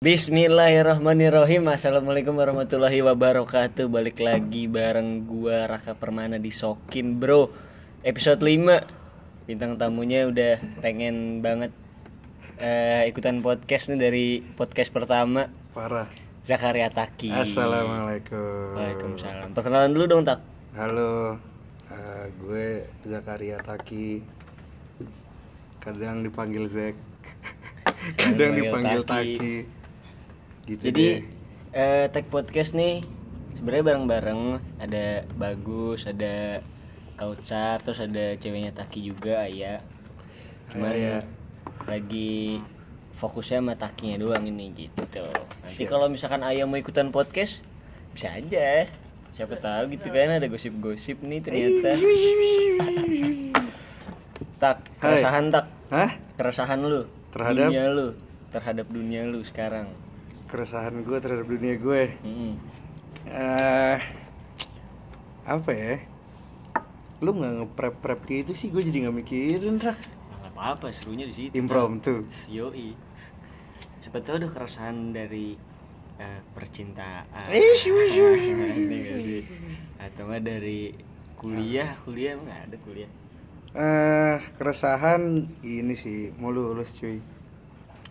Bismillahirrahmanirrahim Assalamualaikum warahmatullahi wabarakatuh Balik lagi bareng gua Raka Permana di Sokin bro Episode 5 Bintang tamunya udah pengen banget eh, ikutan podcast nih dari podcast pertama Parah. Zakaria Taki Assalamualaikum. Waalaikumsalam Perkenalan dulu dong Tak Halo. eh, gue Zakaria Taki. Kadang dipanggil Zek. Kadang dipanggil Taki. Taki. Gitu Jadi eh, tag podcast nih sebenarnya bareng-bareng ada bagus, ada kaucar, terus ada ceweknya Taki juga ya. Cuman Aya. lagi fokusnya sama Takinya doang ini gitu. Nanti kalau misalkan Ayah mau ikutan podcast bisa aja. Siapa tahu gitu kan ada gosip-gosip nih ternyata. tak, keresahan tak, Hah? keresahan lu Terhadap? dunia lu, terhadap dunia lu sekarang. Keresahan gue terhadap dunia gue. Mm-mm. eh apa ya? Lu nggak nge-prep-prep gitu sih, gue jadi nggak mikirin, Rak. Nggak apa-apa serunya di situ Impromptu. yoi tahu ada keresahan dari eh, percintaan Ish, nggak sih? atau nggak dari kuliah kuliah emang ada kuliah Eh, keresahan ini sih, mau lulus cuy.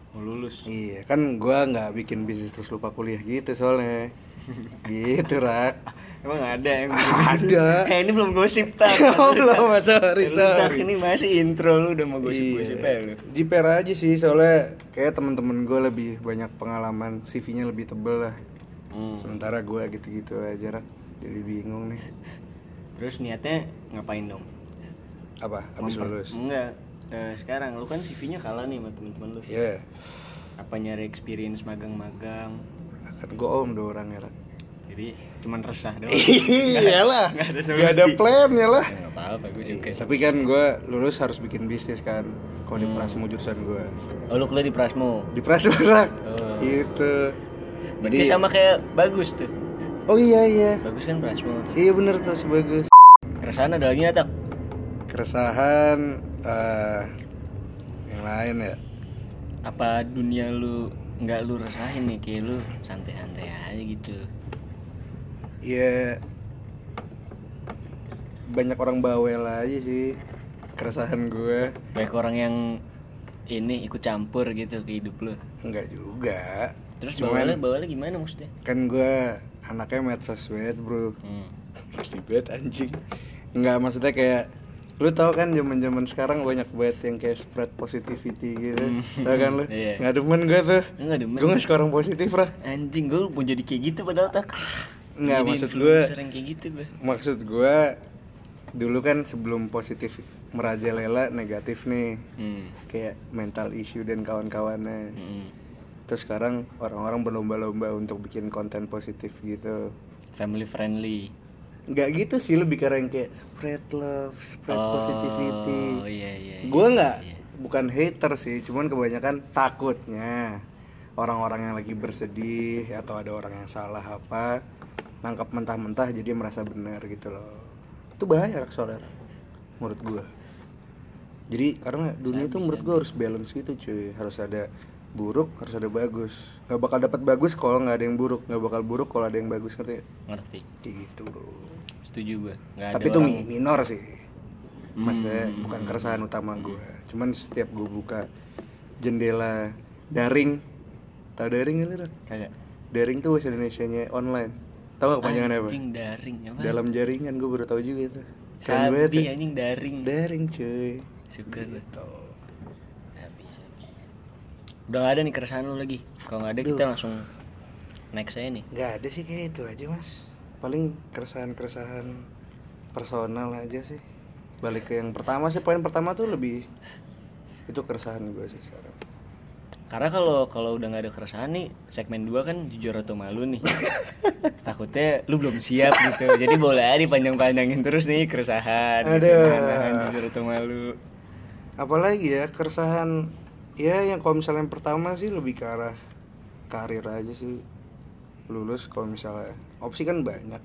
mau lulus Iya, kan gua nggak bikin bisnis terus lupa kuliah gitu soalnya. gitu, Rak. emang ada yang Ada. eh, ini belum gosip tak Oh, belum, sorry, sorry. ini masih intro lu udah mau gosip-gosip Iya. ya lu Jiper aja sih soalnya kayak temen-temen gue lebih banyak pengalaman, CV-nya lebih tebel lah. Hmm. Sementara gua gitu-gitu aja, Rak. Jadi bingung nih. terus niatnya ngapain dong Apa? Habis lulus. enggak Eh, sekarang lu kan CV-nya kalah nih sama temen-temen lu Iya. apa nyari experience magang-magang Kan gua om dua orang ya, Rak. jadi cuman resah doang Iyalah. Nggak ada Gak ada solusi. plannya lah. ya nggak apa-apa gue Iya, juga tapi kan gua lulus harus bikin bisnis kan. Kalau di Hmm. Prasmo jurusan gua. oh lu kuliah di Prasmo Di Prasmo, Rak. oh. Gitu. berarti sama kayak bagus tuh Oh iya iya. bagus kan Prasmo tuh Iya bener tuh sebagus. keresahan ada lagi nggak, tak Keresahan eh yang lain ya. apa dunia lu nggak lu resahin nih kayak lu santai-santai aja gitu? Iya banyak orang bawel aja sih keresahan gue banyak orang yang ini ikut campur gitu ke hidup lu? Enggak juga. Terus Cuman- bawalnya bawalnya gimana maksudnya? kan gue anaknya medsos banget bro. Hmm. ribet anjing. Enggak maksudnya kayak lu tau kan zaman zaman sekarang banyak banget yang kayak spread positivity gitu. Hmm. tau kan lu? Iya. nggak demen gue tuh. Enggak demen? Gue nggak suka orang positif lah anjing gue mau jadi kayak gitu padahal tak. Nggak, maksud gue- kayak gitu gue maksud gue dulu kan sebelum positif merajalela negatif nih. Hmm. kayak mental issue dan kawan-kawannya. Hmm. terus sekarang orang-orang berlomba-lomba untuk bikin konten positif gitu. Family friendly nggak gitu sih lebih yang kayak spread love spread positivity. oh iya iya iya, gue nggak iya. bukan hater sih cuman kebanyakan takutnya orang-orang yang lagi bersedih atau ada orang yang salah apa nangkap mentah-mentah jadi merasa benar gitu loh. Itu bahaya rak soalnya Rak. menurut gue jadi karena dunia itu menurut gue harus balance gitu cuy. Harus ada buruk harus ada bagus. Nggak bakal dapat bagus kalau nggak ada yang buruk. Nggak bakal buruk kalau ada yang bagus ngerti? Ngerti. Gitu. bro setuju gue nggak tapi ada itu orang- mi- minor sih. Maksudnya Hmm. bukan keresahan utama gue cuman setiap gue buka jendela daring tau daring nggak lu Rak? kagak daring tuh bahasa Indonesia nya online. Tau gak kepanjangannya apa? Anjing daring. Apa? Dalam jaringan gue baru tahu juga itu. Keren banget ya. anjing daring. Daring cuy. Suka gitu. Sabi sabi. Udah gak ada nih keresahan lu lagi. Kalau nggak ada kita langsung next aja nih. Nggak ada sih kayak itu aja mas paling keresahan keresahan personal aja sih balik ke yang pertama sih poin pertama tuh lebih itu keresahan gue sih sekarang Karena kalau kalau udah nggak ada keresahan nih segmen 2 kan jujur atau malu nih. Takutnya lu belum siap gitu. Jadi boleh aja dipanjang-panjangin terus nih keresahan. gitu. Aduh. Nahan jujur atau malu. apalagi ya keresahan ya yang kalau misalnya yang pertama sih lebih ke arah karir aja sih lulus kalau misalnya opsi kan banyak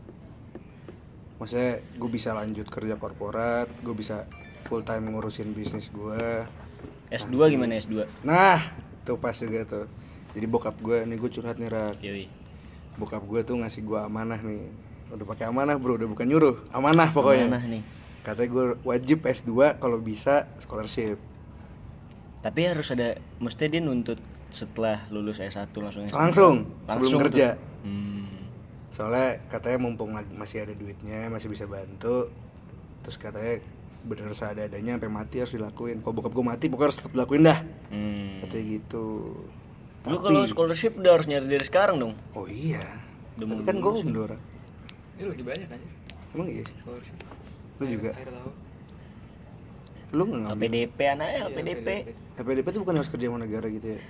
maksudnya gue bisa lanjut kerja korporat gue bisa full time ngurusin bisnis gue S2 gimana S2? Nah, tuh pas juga tuh. Jadi bokap gue, nih gue curhat nih rak. Yoi. Bokap gue tuh ngasih gue amanah nih. Udah pakai amanah bro, udah bukan nyuruh. Amanah pokoknya. Mana nih? Katanya gue wajib S2 kalau bisa scholarship. Tapi harus ada mesti dia nuntut setelah lulus S1 langsung S2. Langsung, sebelum Langsung tuh. kerja. Hmm. Soalnya katanya mumpung masih ada duitnya, masih bisa bantu. Terus katanya bener seadanya sampai mati harus dilakuin. Kalau bokap gue mati pokoknya harus tetap dilakuin dah. Hmm. Katanya gitu. Lu kalau scholarship udah harus nyari dari sekarang dong. Oh iya. Udah Tapi kan gue lulus. mendora. Ini lagi banyak aja Emang iya? scholarship. Lu juga? Lu nggak ngambil? LPDP anaknya Iya, LPDP. LPDP itu bukan harus kerja sama negara gitu ya?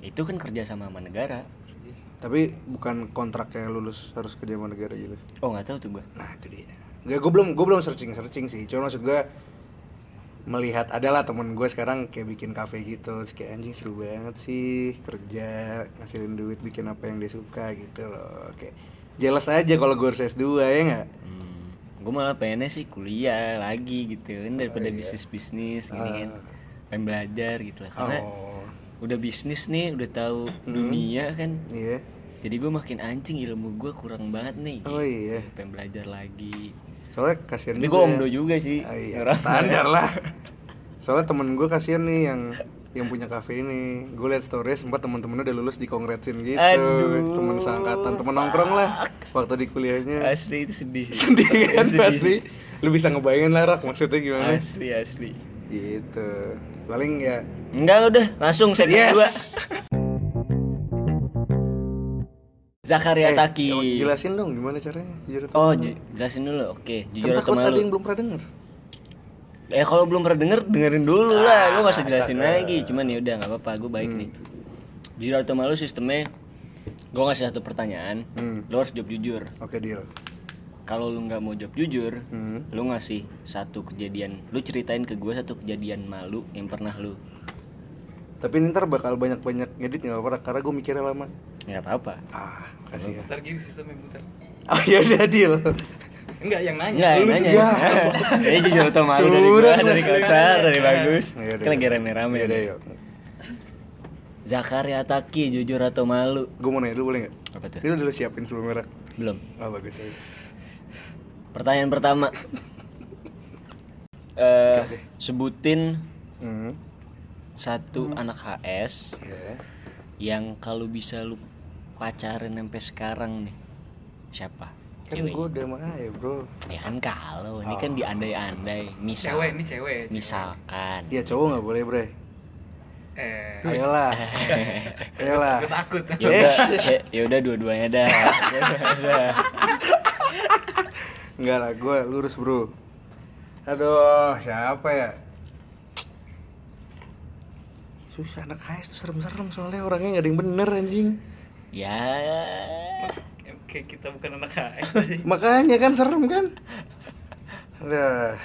Itu kan kerja sama sama negara. Tapi bukan kontraknya lulus harus kerja sama negara gitu. Oh nggak tahu tuh gua. Nah itu dia. Gak, gue belum gue belum searching searching sih. Cuma maksud gue melihat adalah temen gue sekarang kayak bikin kafe gitu, Terus kayak anjing seru banget sih kerja ngasilin duit bikin apa yang dia suka gitu loh. Kayak jelas aja kalau gue harus S2 ya nggak? Hmm. Gue malah pengennya sih kuliah lagi gitu kan daripada iya. bisnis bisnis gini kan. Ah. Pengen belajar gitu lah karena Oh, udah bisnis nih udah tahu Hmm. dunia kan. iya. Jadi gue makin anjing ilmu gue kurang banget nih. Oh gitu. iya. Pengen belajar lagi. Soalnya kasihan juga gue ya. omdo juga sih. Ah, iya, standar lah. Soalnya temen gue kasihan nih yang yang punya kafe ini. Gue liat story sempat temen-temennya udah lulus di kongratsin gitu. Aduh. Temen seangkatan, temen nongkrong lah. Waktu di kuliahnya. Asli itu sedih. sih. Sedih kan Sedih. pasti. Lu bisa ngebayangin lah Rak, maksudnya gimana? Asli asli. Gitu. Paling ya Enggak udah langsung segmen Yes. dua. Zakaria Eh, Taki. jelasin dong gimana caranya jujur atau Oh, malu. jelasin dulu. Oke, Kan jujur atau takut ada malu. yang belum pernah denger. Eh kalau belum pernah denger, dengerin dulu lah. Gue gak usah Ah, jelasin cakep. lagi. Cuman ya udah nggak apa-apa. Gue baik Hmm. nih. Jujur atau malu sistemnya, gue ngasih satu pertanyaan. Hmm. Lo harus jawab jujur. Oke, deal. Kalau lu nggak mau jawab jujur, Hmm. lu ngasih satu kejadian. Lu ceritain ke gue satu kejadian malu yang pernah lu. Tapi ini ntar bakal banyak-banyak ngedit nggak apa-apa karena gue mikirnya lama. Nggak apa-apa. Ah, kasih ya. Ntar gini sistemnya bentar. Oh ya udah deal. Enggak, yang nanya. Enggak, Lu nanya. ya. Ini jujur atau malu dari gue, Curang dari kocar, dari bagus. Ya udah, Kan lagi ya. rame-rame. Ya udah, yuk. Zakaria Taki, jujur atau malu? Gue mau nanya dulu boleh nggak? Apa tuh? Ini udah lu siapin sebelum merah. Belum. Oh bagus ya. Pertanyaan pertama. Eh, sebutin Hmm. Satu anak HS Ya. yang kalau bisa lu pacarin sampai sekarang nih. Siapa? Kan gue udah mah ya bro. Ya kan kalau ini kan Oh. diandai-andai. Misal. Cewek ini cewek. cewek. Misalkan. Iya cowok nggak boleh bre. Eh, Ayolah. Ayolah. gue takut. Ya udah, ya, ya udah dua-duanya dah. Ya. Enggak lah, gue lurus bro. Aduh, siapa ya? Susah anak HS tuh serem-serem soalnya orangnya nggak ada yang bener anjing. Ya. Kayak kita bukan anak HS. Makanya kan serem kan? Udah.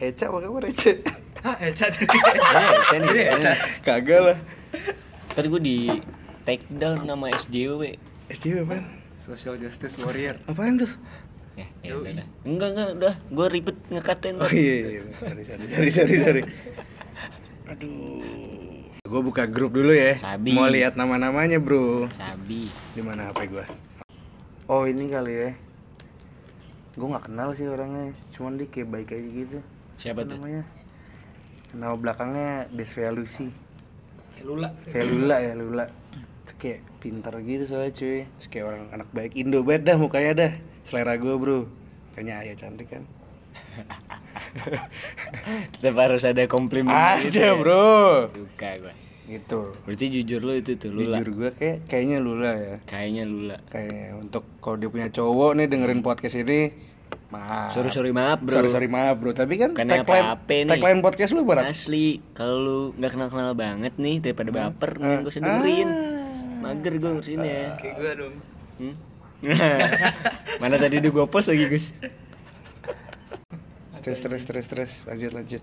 Eca apa kabar Eca? Hah, Eca jadi. Ya, kan Jadi ya. Eca. Kagak lah. Tadi gue di take down nama SJW. SJW apaan? Social Justice Warrior. Apaan tuh? Ya, ya udah. Enggak enggak udah, gue ribet ngekatin Oh iya, iya. sorry sorry sorry sorry sorry. Aduh. Gue buka grup dulu ya. Sabi. Mau lihat nama-namanya bro. Sabi. Di mana HP gue? Oh ini kali ya. Gue nggak kenal sih orangnya. Cuman dia kayak baik aja gitu. Siapa tuh? namanya? Nama belakangnya Desvia Lucy. Lula. Kayak Lula ya Lula. Itu kayak pintar gitu soalnya cuy. Terus kayak orang anak baik Indo banget dah mukanya dah. Selera gue bro. Kayaknya ayah cantik kan. Tetap harus ada komplimen. gitu Ada ya. bro. Suka gue. Gitu. Berarti jujur lu itu tuh Lula. Jujur gue kayak kayaknya Lula ya. Kayaknya Lula. Kayaknya untuk kalau dia punya cowok nih dengerin podcast ini, maaf. Sorry sorry maaf bro. Sorry sorry maaf bro. Tapi kan Bukannya tagline apa-apa nih. tagline podcast lu berat. Asli, kalau lu nggak kenal kenal banget nih daripada baper, Ah. gue usah dengerin. Ah. Mager gue ngurusin ya. Kayak gue dong. Hmm? Mana tadi udah gue post lagi Gus? Terus terus terus terus lanjut lanjut.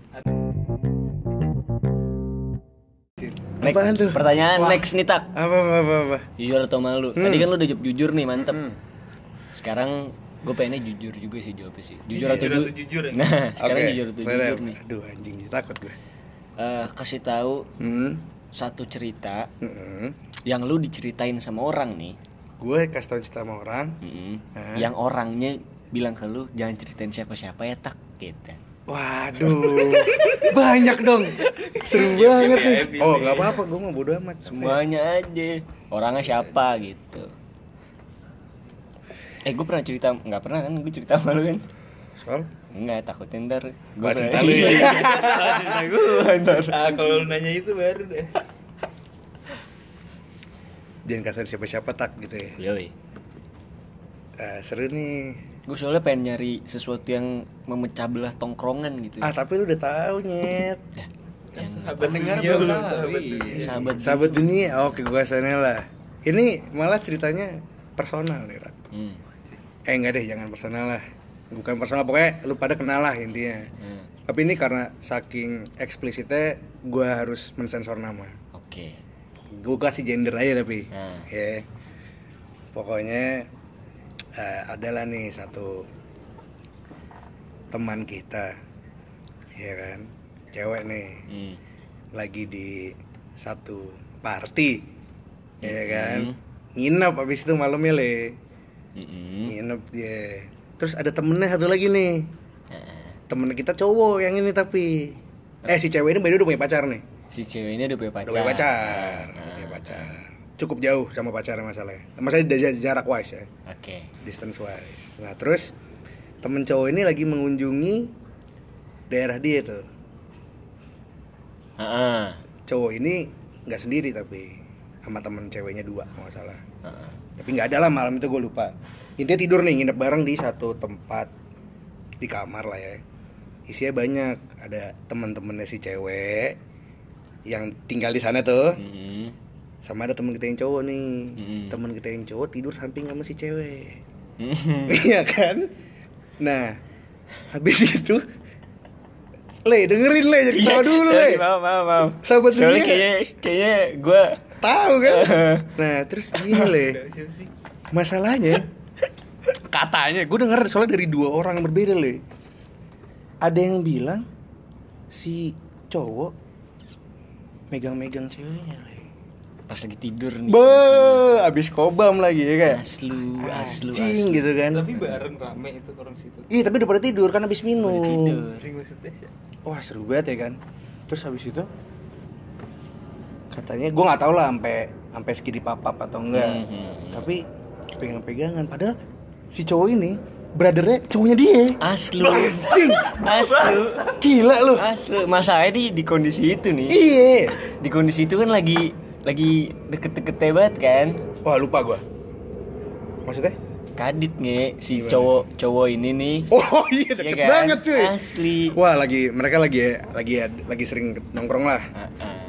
Next, Apaan tuh? Pertanyaan Wah. next nih tak. Apa apa apa apa. Jujur atau malu? Hmm. Tadi kan lu udah jawab jujur nih, mantep. Hmm. Sekarang gue pengennya jujur juga sih jawabnya sih. Jujur Jujur atau atau ju- jujur ya? Nah, sekarang Oke, jujur atau selera. jujur nih. Aduh anjing takut gue. eh, kasih tahu Hmm. satu cerita Mm-mm. yang lu diceritain sama orang nih. Gue kasih tau cerita sama orang. Mm-mm. Hah? Yang orangnya bilang ke lu jangan ceritain siapa-siapa ya tak gitu. Waduh, banyak dong. Seru banget nih. Oh, nggak apa-apa, gue mau bodo amat. Semuanya aja. Orangnya siapa gitu. Eh gue pernah cerita nggak pernah kan gue cerita sama lu kan? Soal? Enggak takutnya ntar Gua pernah- cerita lu ya. Iya, cerita gue ntar. ah kalau lu nanya itu baru deh Jangan kasar siapa-siapa tak gitu ya. Yoi. Ah, seru nih. Gue soalnya pengen nyari sesuatu yang memecah belah tongkrongan gitu. Ah, tapi lu udah tahu nyet. Ya, Kan yang sahabat dengar Iya, belum tahu. sahabat Iya, dunia. sahabat Sahabat dunia, oke gue sana lah. Ini malah ceritanya personal nih, Rak. Hmm. Eh enggak deh, jangan personal lah. Bukan personal, pokoknya lu pada kenal lah intinya. hmm. Tapi ini karena saking eksplisitnya, gue harus mensensor nama. Oke. Gue kasih gender aja tapi. Nah. Ya. Pokoknya eh, adalah nih satu teman kita, ya kan, cewek nih, Hmm. lagi di satu party, ya kan, Hmm. nginep abis itu malamnya le, Mm-mm. nginep dia. Terus ada temennya satu lagi nih, Nah, temen kita cowok yang ini tapi, eh si cewek ini by way udah punya pacar nih, si cewek ini udah punya pacar. udah punya pacar, Nah, udah punya pacar, cukup jauh sama pacarnya masalahnya, masalahnya dari jarak wise ya. Oke. distance wise. Nah terus temen cowok ini lagi mengunjungi daerah dia tuh. Heeh. Cowok ini nggak sendiri tapi sama temen ceweknya dua nggak salah. Heeh. Tapi nggak ada lah malam itu gue lupa. Intinya tidur nih nginep bareng di satu tempat di kamar lah ya. Isinya banyak. Ada teman-temannya si cewek yang tinggal di sana tuh. Mm-mm. Sama ada temen kita yang cowok nih. Mm-mm. Temen kita yang cowok tidur samping sama si cewek. Iya kan? Nah, habis itu Le, dengerin Le, jadi ketawa Iya, dulu Le Maaf, maaf, maaf. Sahabat dunia. kayaknya kayaknya gue Tahu kan? Nah, terus gini Le? Masalahnya Katanya, gue denger soalnya dari dua orang yang berbeda Le Ada yang bilang Si cowok Megang-megang ceweknya Le pas lagi tidur nih. Be, abis kobam lagi ya kan? Aslu, aslu, aslu. gitu kan tapi bareng rame itu orang situ Iya tapi udah pada tidur kan abis minum Udah tidur. Wah seru banget ya kan terus habis itu katanya gue nggak tahu lah sampai sampai segini papap atau enggak Mhm. tapi pegang-pegangan padahal si cowok ini brothernya cowoknya dia Aslu, Anjing, aslu, gila lu aslu. Masalahnya di di kondisi itu nih. iya Di kondisi itu kan lagi lagi deket-deket banget kan. wah lupa gue maksudnya Kadit nge si Gimana? cowok cowok ini nih. oh iya deket kan? banget cuy Asli. wah lagi mereka lagi lagi lagi sering nongkrong lah Heeh.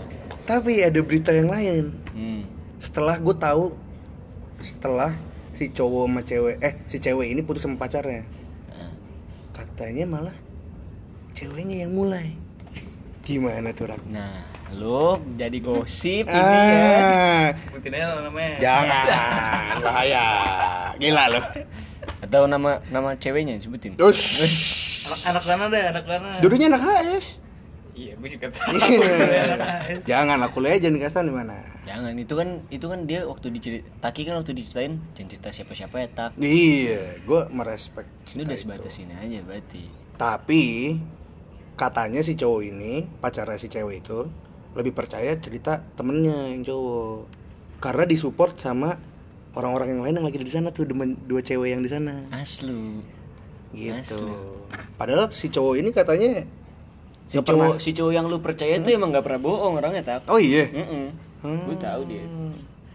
tapi ada berita yang lain Hmm. setelah gue tahu setelah si cowok sama cewek eh si cewek ini putus sama pacarnya Heeh. katanya malah ceweknya yang mulai gimana tuh Rak? Nah, lo jadi gosip ini ya. ah sebutin aja lah namanya jangan bahaya gila lo Atau nama nama ceweknya sebutin. Ush. anak anak mana deh anak mana Dulunya anak HS. iya gue juga tahu Iya. Jangan aku legend kasar di mana. Jangan itu kan itu kan dia waktu dicerit Taki kan waktu diceritain jangan cerita siapa-siapa ya tak. Iya, gue merespek. Ini udah sebatas ini aja berarti. Tapi katanya si cowok ini pacarnya si cewek itu lebih percaya cerita temennya yang cowok karena disupport sama orang-orang yang lain yang lagi di sana tuh demen- dua cewek yang di sana Aslu. gitu. Asli. Padahal si cowok ini katanya Si nggak cowok pernah- si cowok yang lu percaya itu emang gak pernah bohong orangnya tak. Oh iya. Mm Hmm. Gue tahu dia.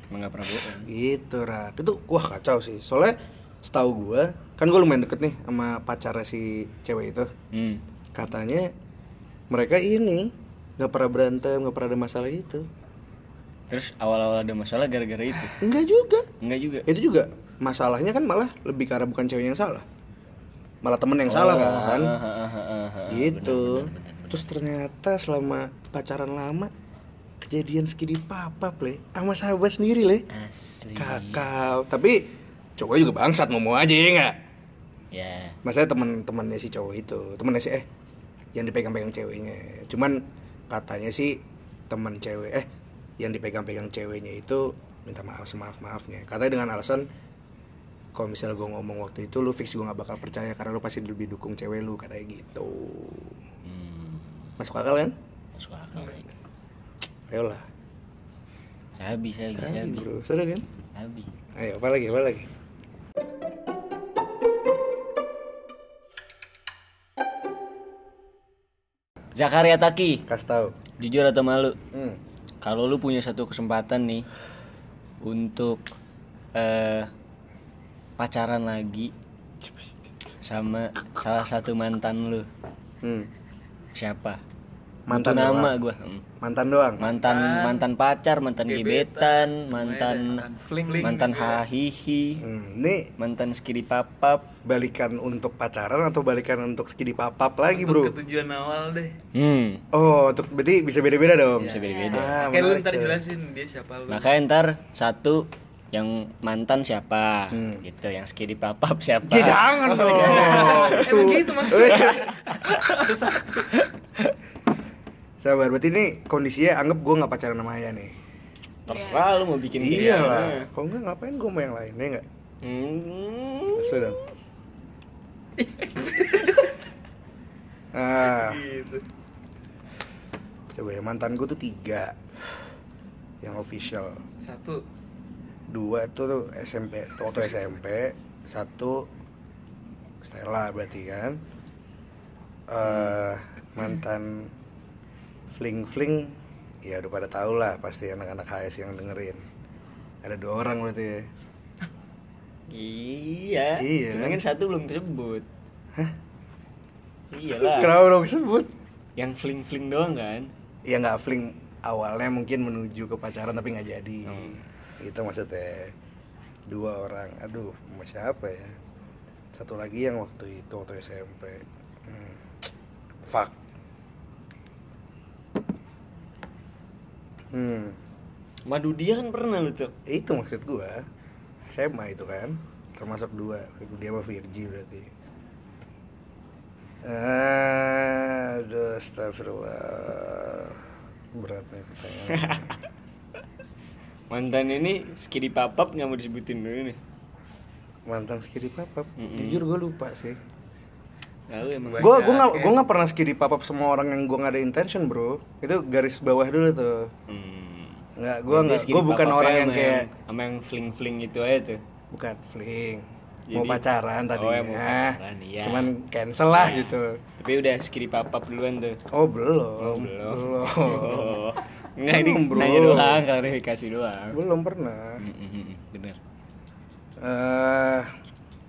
Emang gak pernah bohong. Gitu, Rak. Itu wah kacau sih. Soalnya setahu gua, kan gua lumayan deket nih sama pacarnya si cewek itu. Hmm. Katanya mereka ini nggak pernah berantem, nggak pernah ada masalah itu. Terus awal-awal ada masalah gara-gara itu. Enggak juga. Enggak juga. Itu juga masalahnya kan malah lebih karena bukan cewek yang salah. Malah temen yang salah Oh, kan. ah, ah, ah, ah, ah, gitu. benar, benar, benar, Terus ternyata selama pacaran lama kejadian segini papa le sama sahabat sendiri le. Asli. kakak tapi cowoknya juga bangsat mau mau aja ya nggak Ya. Maksudnya teman-temannya si cowok itu, temannya si eh yang dipegang-pegang ceweknya. Cuman katanya sih temen cewek eh yang dipegang-pegang ceweknya itu minta maaf semaaf maafnya. Katanya dengan alasan kalau misalnya gue ngomong waktu itu lu fix gue nggak bakal percaya karena lu pasti lebih dukung cewek lu katanya gitu. Hmm, masuk akal kan? Masuk akal sih. ayolah. Sabi, sabi, Sabi, sabi. bro. Seru kan? Sabi. ayo apa lagi apa lagi Zakaria Taki, kasih tahu jujur atau malu? hmm. Kalau lu punya satu kesempatan nih untuk eh pacaran lagi sama salah satu mantan lu, Hmm. siapa? Mantan Butuh nama doang. gua. Hmm. mantan doang Mantan mantan pacar, mantan gebetan, mantan fling mantan hahihi, hmm. ini mantan skidi papap. balikan untuk pacaran atau balikan untuk skidi papap lagi bro Untuk ketujuan awal deh Hmm, oh untuk berarti bisa beda-beda dong bisa beda-beda. Ah, kayak lu ntar jelasin dia siapa lu Makanya ntar satu yang mantan siapa, Hmm. gitu. Yang skidi papap siapa? Ya, jangan dong. Gitu maksudnya. Sabar, berarti ini kondisinya anggap gue nggak pacaran sama Aya nih. Terserah lu mau bikin Iya lah. Kalau nggak ngapain gue mau yang lain ya nggak? Hmm. Asli dong. ah, gitu coba ya mantan gue tuh tiga yang official. satu Dua tuh SMP, waktu SMP. Satu Stella berarti kan. eh mantan fling fling ya udah pada tau lah pasti anak-anak HS yang dengerin ada dua orang berarti ya Iya. Iya. Cuma kan satu belum disebut. Hah? Iyalah. kenapa dong sebut Yang fling-fling doang kan? ya nggak fling awalnya mungkin menuju ke pacaran tapi nggak jadi Hmm. itu maksudnya dua orang aduh sama siapa ya satu lagi yang waktu itu waktu SMP hmm. fuck hmm Madu dia kan pernah lu cok. itu maksud gua SMA itu kan termasuk dua dia sama Virgi berarti aduh astagfirullah berat nih pertanyaan Mantan ini skidi papap nggak mau disebutin dulu nih. mantan skidi papap Mm-mm. jujur gue lupa sih gue gue nggak ya. gue nggak pernah skidi papap semua orang yang gue nggak ada intention bro itu garis bawah dulu tuh Hmm. nggak gue nggak gue bukan orang yang kayak sama yang fling-fling itu aja tuh. bukan fling mau Jadi- pacaran Oh, tadinya ya, mau pacaran, iya. cuman cancel lah Nah, gitu Tapi udah skidi papap duluan tuh. oh belum Oh, belum. belum Oh. Enggak ini Belum, bro. nanya doang, klarifikasi doang. belum pernah hmm, Bener. eh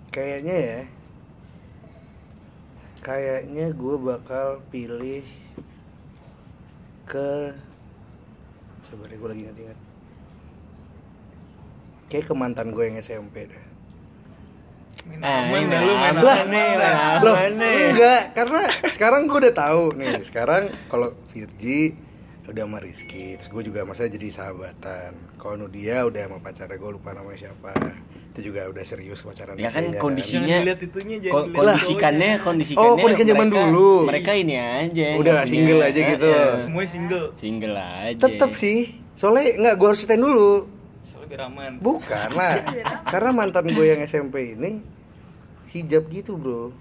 kayaknya ya kayaknya gue bakal pilih ke sabar ya gue lagi ingat-ingat. Kayak ke mantan gue yang SMP deh. Main aman ini dah lu main lah, loh nih? enggak karena sekarang gue udah tahu nih sekarang kalau Virgi udah sama Rizky terus gue juga masa jadi sahabatan. Kalau Nudia udah sama pacarnya gue lupa namanya siapa itu juga udah serius pacaran Ya kan kayaknya kondisi- jangan Isinya- dilihat itunya Ko- kondisikannya cowoknya. kondisikannya Oh, kondisikan zaman mereka- dulu. mereka ini aja Udah punya- single aja gitu. Eh, semuanya single. Single aja. Tetap sih. Soalnya nggak gue harus ceritain dulu. Soalnya biar aman bukan lah. Karena mantan gue yang SMP ini hijab gitu bro.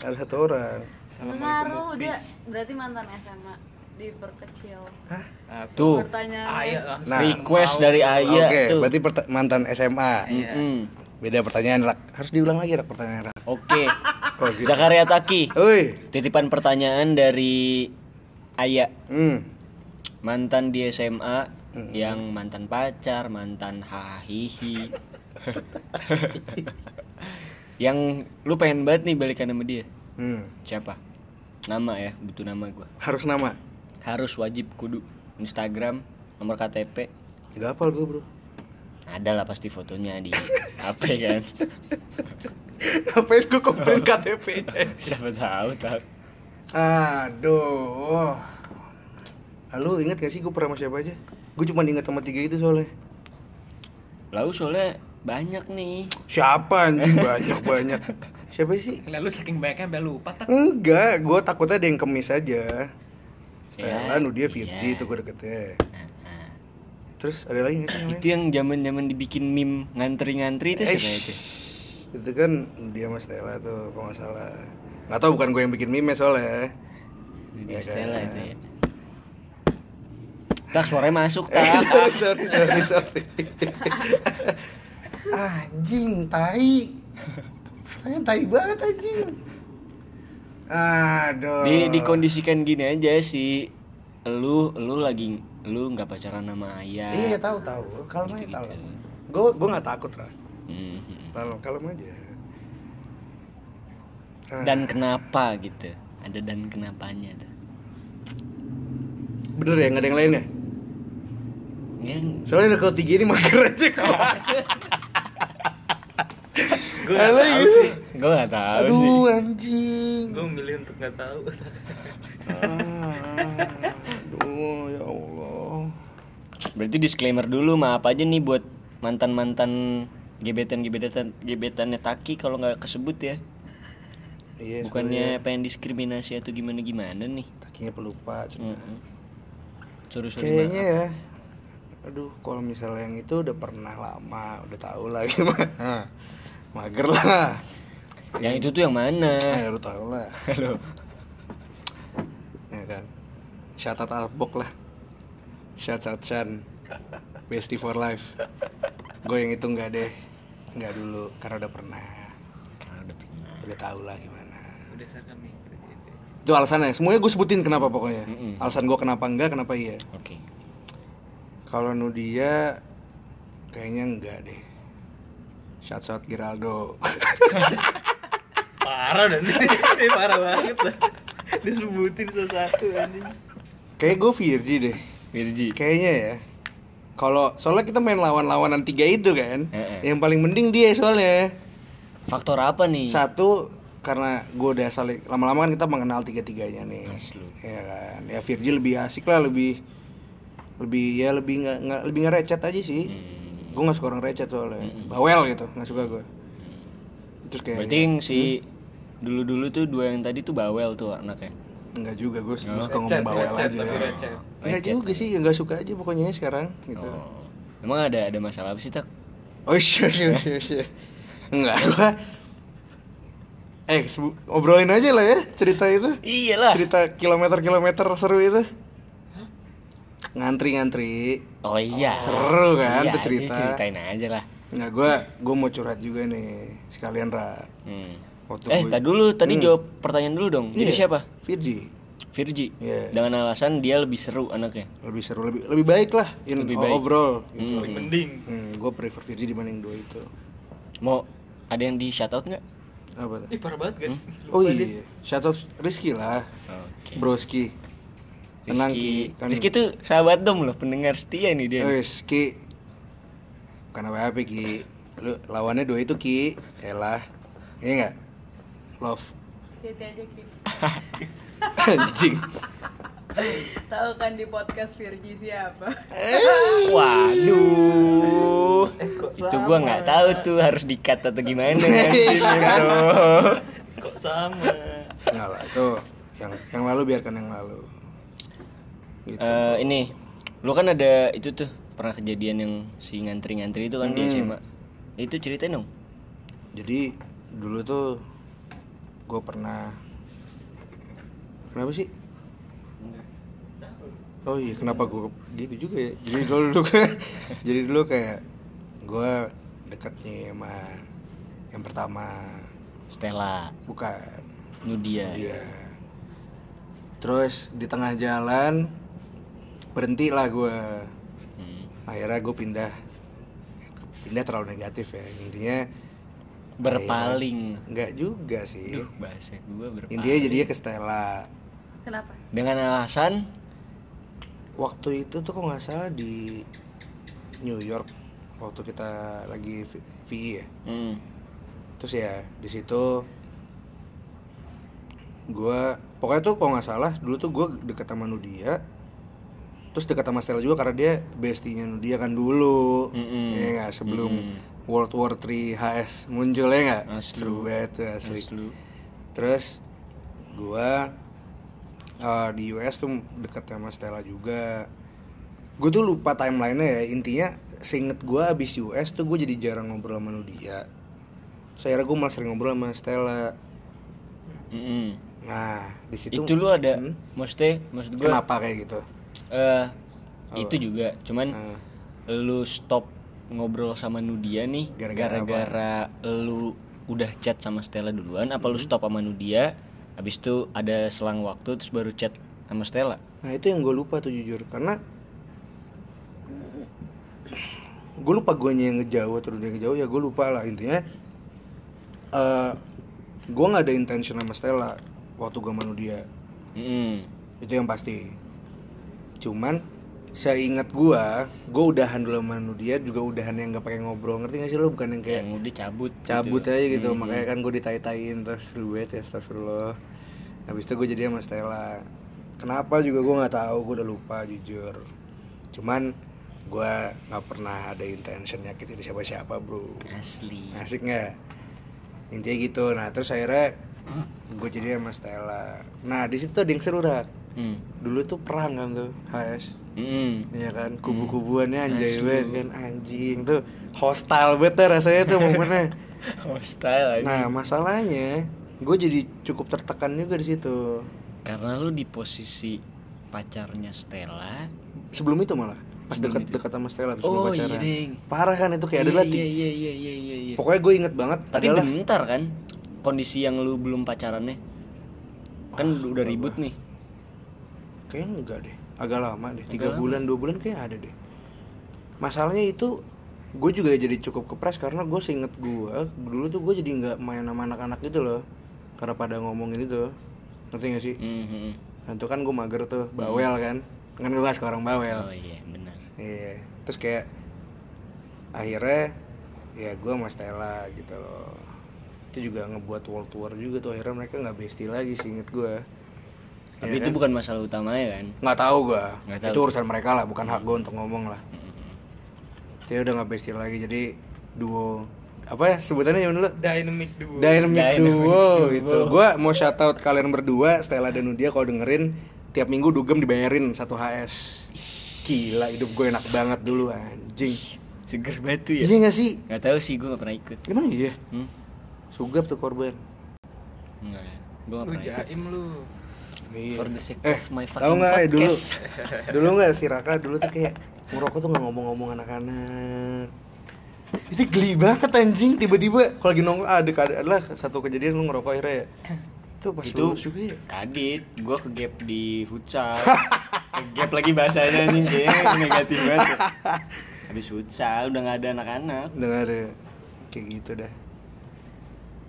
Ada satu orang. Mufti. dia. Berarti mantan SMA diperkecil. Hah? Nah, tuh Pertanyaan. Aya langsung Nah. request mau. dari Aya oke tuh berarti mantan SMA Iya. Mm-mm. beda pertanyaan rak harus diulang lagi rak pertanyaan rak oke kalau gitu Zakaria Taki Oi, titipan pertanyaan dari Aya hmm. mantan di SMA Mm-mm. yang mantan pacar mantan hahihi yang lu pengen banget nih balikan sama dia hmm. siapa nama ya butuh nama gua harus nama harus wajib kudu. Instagram nomor KTP gak hafal gue bro. Ada lah pasti fotonya di HP kan. Ngapain gue komplain KTP nya siapa tahu tahu. Aduh. Lalu inget gak sih gue pernah sama siapa aja? Gue cuma inget sama tiga itu soalnya. Lalu soalnya banyak nih. Siapa anjing? Banyak-banyak. Siapa sih? lalu saking banyaknya sampai lupa tak. Enggak, gue takutnya ada yang kemis aja Stella, Ya, Nudia, Virgi iya. itu gue deketnya. Nah, Terus ada lagi nggak sih namanya? itu yang zaman zaman dibikin meme ngantri-ngantri itu Eh, siapa itu itu kan dia sama Stella tuh kalau nggak salah. Nggak tahu bukan gue yang bikin meme soalnya. Nudia Ya Stella kan. itu ya tak suaranya masuk Eh, tak sorry, sorry, sorry, sorry. anjing, tai. Saya tai banget anjing. Aduh. di dikondisikan gini aja sih lu lu lagi lu nggak pacaran sama ayah Iya tahu tahu. Kalem aja Gitu-gitu. tahu. Gue gue nggak takut lah. Mhm. Kalem kalem aja. Ah, dan kenapa gitu ada dan kenapanya tuh bener ya nggak ada yang lain ya? yang Soalnya udah kalau tiga ini mager aja kok. Gue gak tahu gitu. sih. gue nggak tahu Aduh sih anjing. Gue milih untuk gak tahu. Aduh ya Allah. berarti disclaimer dulu maaf aja nih buat mantan mantan gebetan gebetan gebetannya Taki kalau nggak kesebut ya Iya. bukannya pengen diskriminasi atau gimana gimana nih takinya pelupa. cuma. Mm-mm. sorry sorry Kayaknya ya. Aduh, kalau misalnya yang itu udah pernah lama, udah tahu lah gimana. Mager lah. yang itu tuh yang mana Eh, lu tahu lah. halo Ya kan. Shout out Alfbok lah. Shout out Chan. Bestie for life. Gue yang itu enggak deh. Enggak dulu karena udah pernah. Karena udah pernah Udah tahu lah gimana. Udah saka nih. Itu alasannya. Semuanya gue sebutin kenapa pokoknya. Mm-mm. Alasan gue kenapa enggak, kenapa iya. oke Kalau Nudia kayaknya enggak deh. Shout out Giraldo. Parah dan ini parah banget lah. Disebutin satu anjing. Kayak gue Virgi deh. Virgi Kayaknya ya. Kalau soalnya kita main lawan-lawanan tiga itu kan, Heeh. yang paling mending dia soalnya. faktor apa nih Satu karena gue udah saling lama-lama kan kita mengenal tiga-tiganya nih. Asli. Ya kan. Ya Virgi lebih asik lah, lebih lebih ya lebih nggak nggak lebih nggak recet aja sih. Hmm. Gue nggak suka orang recet soalnya. Mm-mm. Bawel gitu, nggak suka gue. Terus kayak berarti yang si dulu-dulu tuh dua yang tadi tuh bawel tuh anaknya Enggak juga gue Oh. suka ngomong Recet, bawel recet, aja. recet. Enggak Recet. juga sih, nggak suka aja pokoknya sekarang gitu. oh. emang ada ada masalah apa sih tak Oh iya iya iya iya. Enggak gua. Eh, obrolin aja lah ya cerita itu. iyalah Cerita kilometer-kilometer seru itu. Ngantri-ngantri. oh iya Seru kan Iya tuh cerita. ceritain aja lah Enggak, gua gua mau curhat juga nih. Sekalian Ra. hmm. Waktu eh tadi dulu tadi Hmm. jawab pertanyaan dulu dong jadi Iya. siapa Virgi. Virgi Iya. dengan alasan dia lebih seru anaknya Lebih seru, lebih lebih baik lah in Lebih baik. overall gitu. Hmm. Paling mending. Hmm, gua prefer Virgi dibanding dua itu. mau ada yang di shout out nggak Apa tuh? Ih parah banget kan. Hmm? Oh iya, shout out Rizky lah. oke Broski. Tenang Rizky. Ki, kan Rizky tuh sahabat dom loh pendengar setia nih dia. Wes Ki Bukan apa-apa Ki. Lu lawannya dua itu Ki. Elah. Iya enggak? Love. Hati aja Ki. Anjing. Tahu kan di podcast Virgi siapa? Waduh, kok itu gua nggak tahu tuh harus dikat atau gimana kan? bro. Kok sama? Enggak lah itu yang yang lalu biarkan yang lalu gitu. Eh, ini, lu kan ada itu tuh pernah kejadian yang si ngantri-ngantri itu kan di Hmm. SMA. Itu ceritain dong. Jadi dulu tuh gue pernah Kenapa sih? Oh iya kenapa gue gitu juga ya Jadi dulu, dulu Jadi dulu kayak Gue deketnya sama Yang pertama Stella, Bukan Nudia. Dia Terus di tengah jalan Berhenti lah gue Hmm. Akhirnya gue pindah. Pindah terlalu negatif ya. Intinya Berpaling. Enggak juga sih. Duh, bahasa gua berpaling. Intinya jadinya ke Stella. Kenapa? dengan alasan? Waktu itu tuh kok nggak salah di New York Waktu kita lagi VI ya. Hmm, Terus ya di situ Gua Pokoknya tuh kalau nggak salah Dulu tuh gue deket sama Nudia Terus deket sama Stella juga karena dia bestinya Nudia kan dulu Mm-mm. Iya nggak sebelum Mm-mm. World War 3 HS muncul ya nggak? Seru banget asli asli. Terus gua Eh, di US tuh deket sama Stella juga gue tuh lupa timelinenya ya intinya seinget gue abis US tuh gue jadi jarang ngobrol sama Nudia saya gue malah sering ngobrol sama Stella Mm-mm. nah di situ itu lu ada Hmm? maksudnya maksud gua kenapa kayak gitu eh Apa? itu juga. Cuman Nah, lu stop ngobrol sama Nudia nih Gara-gara lu udah chat sama Stella duluan apa lu Hmm. stop sama Nudia habis itu ada selang waktu terus baru chat sama Stella? Nah itu yang gue lupa tuh jujur. Karena gue lupa gue yang ngejauh atau dia ngejauh ya gue lupa lah. Intinya eh gue nggak ada intention sama Stella waktu gue sama dia Mm-mm. itu yang pasti cuman saya ingat gua gua udahan dulu sama dia juga udahan yang nggak pakai ngobrol. Ngerti gak sih lo? Bukan yang kayak yang udah cabut cabut gitu. aja gitu. Mm-mm. makanya kan gue ditai-taiin terus seru banget ya astagfirullah. Habis itu gue jadi sama Stella. Kenapa juga gue nggak tahu gue udah lupa jujur. Cuman gua nggak pernah ada intention nyakitin siapa-siapa bro. Asli. Asik nggak? Intinya gitu. Nah terus akhirnya gue jadi sama Stella. Nah di situ ada yang seru rak Hmm. dulu tuh perang kan tuh HS Mm-mm. Iya kan, kubu-kubuannya anjay Asli. banget kan Anjing tuh. Hostile banget rasanya tuh momennya. Hostile aja Nah masalahnya Gue jadi cukup tertekan juga di situ. Karena lu di posisi pacarnya Stella. Sebelum itu malah Pas Sebelum itu. dekat-dekat sama Stella terus oh oh, iya pacaran deng Parah kan itu kayak iya, adalah iya iya iya iya iya iya. Pokoknya gue inget banget tapi adalah bentar kan kondisi yang lu belum pacarannya. Kan Wah, udah ribut nih Kayaknya enggak deh. Agak lama deh. Tiga bulan, dua bulan kayak ada deh. Masalahnya itu Gue juga jadi cukup kepres karena gue seinget gue Dulu tuh gue jadi nggak main sama anak-anak gitu loh. Karena pada ngomongin itu. Ngerti gak sih? Mhm. Nah, itu kan gue mager tuh, bawel kan? Kan gue gak suka orang bawel. Oh iya benar. Iya. Terus kayak Akhirnya Ya gue sama Stella gitu loh. Itu juga ngebuat world tour juga tuh. Akhirnya mereka gak bestie lagi sih inget gue tapi itu bukan masalah utamanya kan Nggak tahu gue Nggak tahu Itu urusan mereka lah, bukan hak gue untuk ngomong lah. Dia udah gak bestie lagi, jadi duo Apa ya sebutannya yang dulu? Dynamic duo. Dynamic, Dynamic duo, duo. gitu Gue mau shout out kalian berdua, Stella dan Nudia kalau dengerin Tiap minggu dugem dibayarin satu HS Gila, hidup gue enak banget dulu anjing seger batu ya Iya gak sih? nggak tahu sih gue nggak pernah ikut Emang iya? hmm? Sugap tuh korban nggak gue nggak Lu pernah ikut jaim lu. Iya. for the sake Eh, of my tahu fucking nggak ya dulu? podcast. Dulu nggak si Raka dulu tuh kayak ngerokok tuh nggak ngomong-ngomong anak-anak. Itu geli banget anjing tiba-tiba kalau lagi nongkrong ada ada adalah satu kejadian lu ngerokok akhirnya ya. Itu pas Itu- lulus juga ya. Kadit, gue ke gap di futsal Ke gap lagi bahasanya nih kayaknya negatif banget ya. Habis futsal, udah gak ada anak-anak Udah nggak ada kayak gitu dah.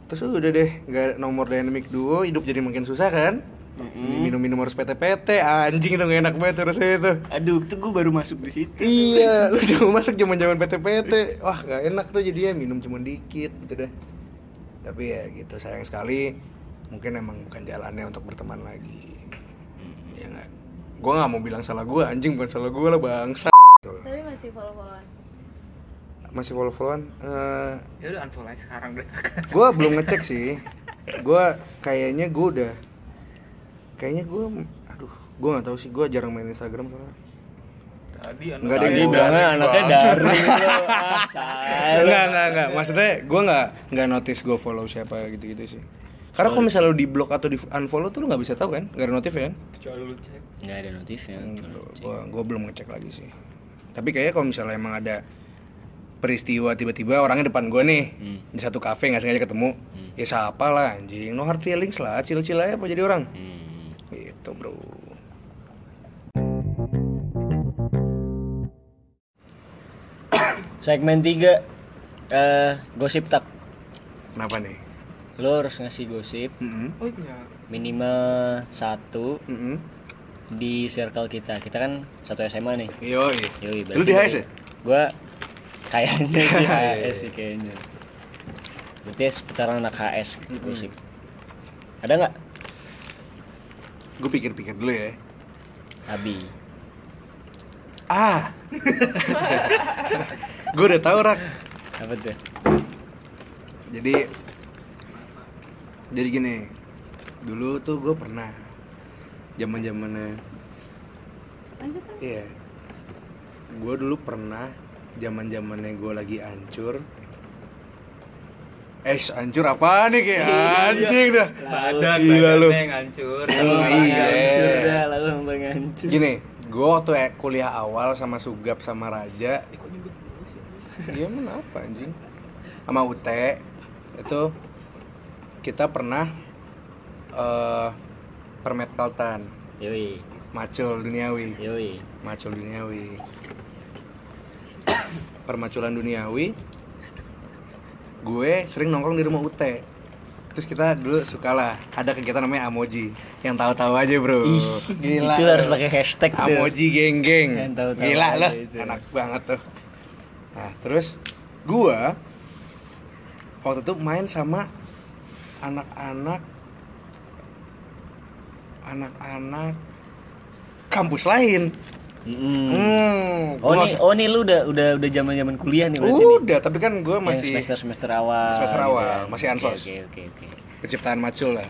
Terus udah deh, nggak ada nomor dynamic duo, hidup jadi makin susah kan? Mm-mm. Minum-minum harus PT-PT, anjing itu nggak enak banget rasanya tuh. Aduh, tuh gue baru masuk di situ iya, lu juga masak zaman zaman PT-PT. Wah, gak enak tuh jadi ya minum cuma dikit gitu dah. Tapi ya gitu sayang sekali. Mungkin emang bukan jalannya untuk berteman lagi. Ya nggak. Gua nggak mau bilang salah gua, anjing bukan salah gua lah bangsa. Tapi masih follow-followan. Masih follow followan. Eh, Ya udah unfollow sekarang deh. gua belum ngecek sih. Gua kayaknya gua udah. Kayaknya gua, aduh, gua nggak tahu sih. Gua jarang main Instagram soalnya. Tadi Nggak ada yang bilangnya anaknya dari salah. Enggak, enggak, enggak. Maksudnya gue enggak enggak notice gue follow siapa gitu-gitu sih. Karena kalau misalnya lu di block atau di unfollow tuh lu nggak bisa tahu kan? Gak ada notif ya kan? kecuali lu cek. Nggak ada notifnya cuma cek. Gue gue belum ngecek lagi sih. Tapi kayaknya kalau misalnya emang ada peristiwa tiba-tiba orangnya depan gue nih Hmm. di satu kafe nggak sengaja ketemu, Hmm. ya siapa lah anjing, no hard feelings lah, chill-chill aja apa jadi orang. Hmm. Gitu bro. Segmen 3 eh gosip tak. Kenapa nih? Lo harus ngasih gosip Mm Oh iya. minimal satu -hmm. di circle kita. Kita kan satu SMA nih. Yoi. Yoi, Lu di HS ya? Gua kayaknya di HS sih kayaknya. Berarti seputaran anak HS gosip. Ada nggak? Gue pikir-pikir dulu ya. Sabi. Ah. gue udah tahu rak. Apa tuh? Jadi jadi gini. Dulu tuh gue pernah zaman zamannya Lanjut kan? iya gue dulu pernah zaman zamannya gue lagi hancur Eh, hancur apa nih kayak anjing dah. Badan, Gila lu. hancur. Oh, iya. Hancur dah, langsung ngancur. Gini, gue waktu ya kuliah awal sama Sugap sama Raja, Eh, iya mana apa anjing? Sama Ute itu kita pernah eh permet kaltan, Yoi, macul duniawi, yoi. macul duniawi. Permaculan duniawi. Gue sering nongkrong di rumah Ute. Terus kita dulu suka lah ada kegiatan namanya Amoji yang tahu-tahu aja bro. Ih, Gila. itu harus pakai hashtag tuh. Amoji geng-geng. Yang tahu-tahu Gila itu. enak banget tuh. Nah, terus gua waktu itu main sama anak-anak anak-anak kampus lain. Hmm, Oh nih, oh nih lu udah udah udah zaman zaman kuliah nih berarti nih. udah, tapi kan gua masih semester semester awal. Semester gitu awal, kan. masih Oke, ansos. Oke oke oke. penciptaan macul lah.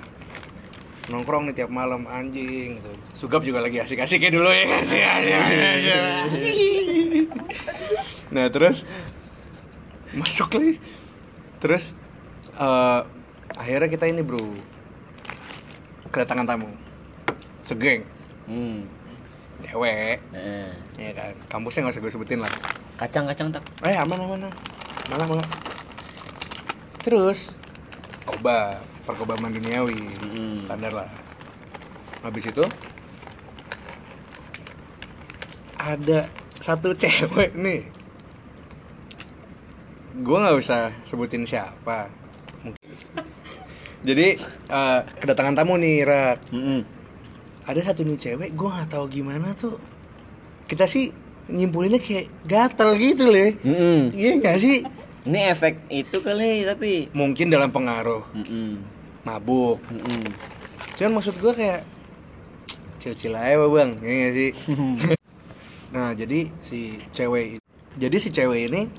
Nongkrong nih tiap malam anjing gitu. Sugap juga lagi asik-asiknya dulu ya asik Nah, terus masuk lagi. Terus eh, akhirnya kita ini, Bro. Kedatangan tamu. Segeng, Hmm. Cewek, Nah, ya kan. Kampusnya nggak usah gue sebutin lah. kacang-kacang tak. Eh, aman aman. aman. Malah malah. Terus koba, perkobaman duniawi, Mm. standar lah. Habis itu ada satu cewek nih. Gue nggak usah sebutin siapa. Mungkin. Jadi eh, kedatangan tamu nih, Rak. Mm-mm. Ada satu nih cewek, gue nggak tahu gimana tuh. Kita sih nyimpulinnya kayak gatel gitu loh. Mm-mm. Iya nggak sih? Ini efek itu kali tapi. Mungkin dalam pengaruh Mm-mm. mabuk. Mm-mm. Cuman maksud gue kayak cil-cil aja bang, ya nggak sih? Nah jadi si cewek jadi si cewek ini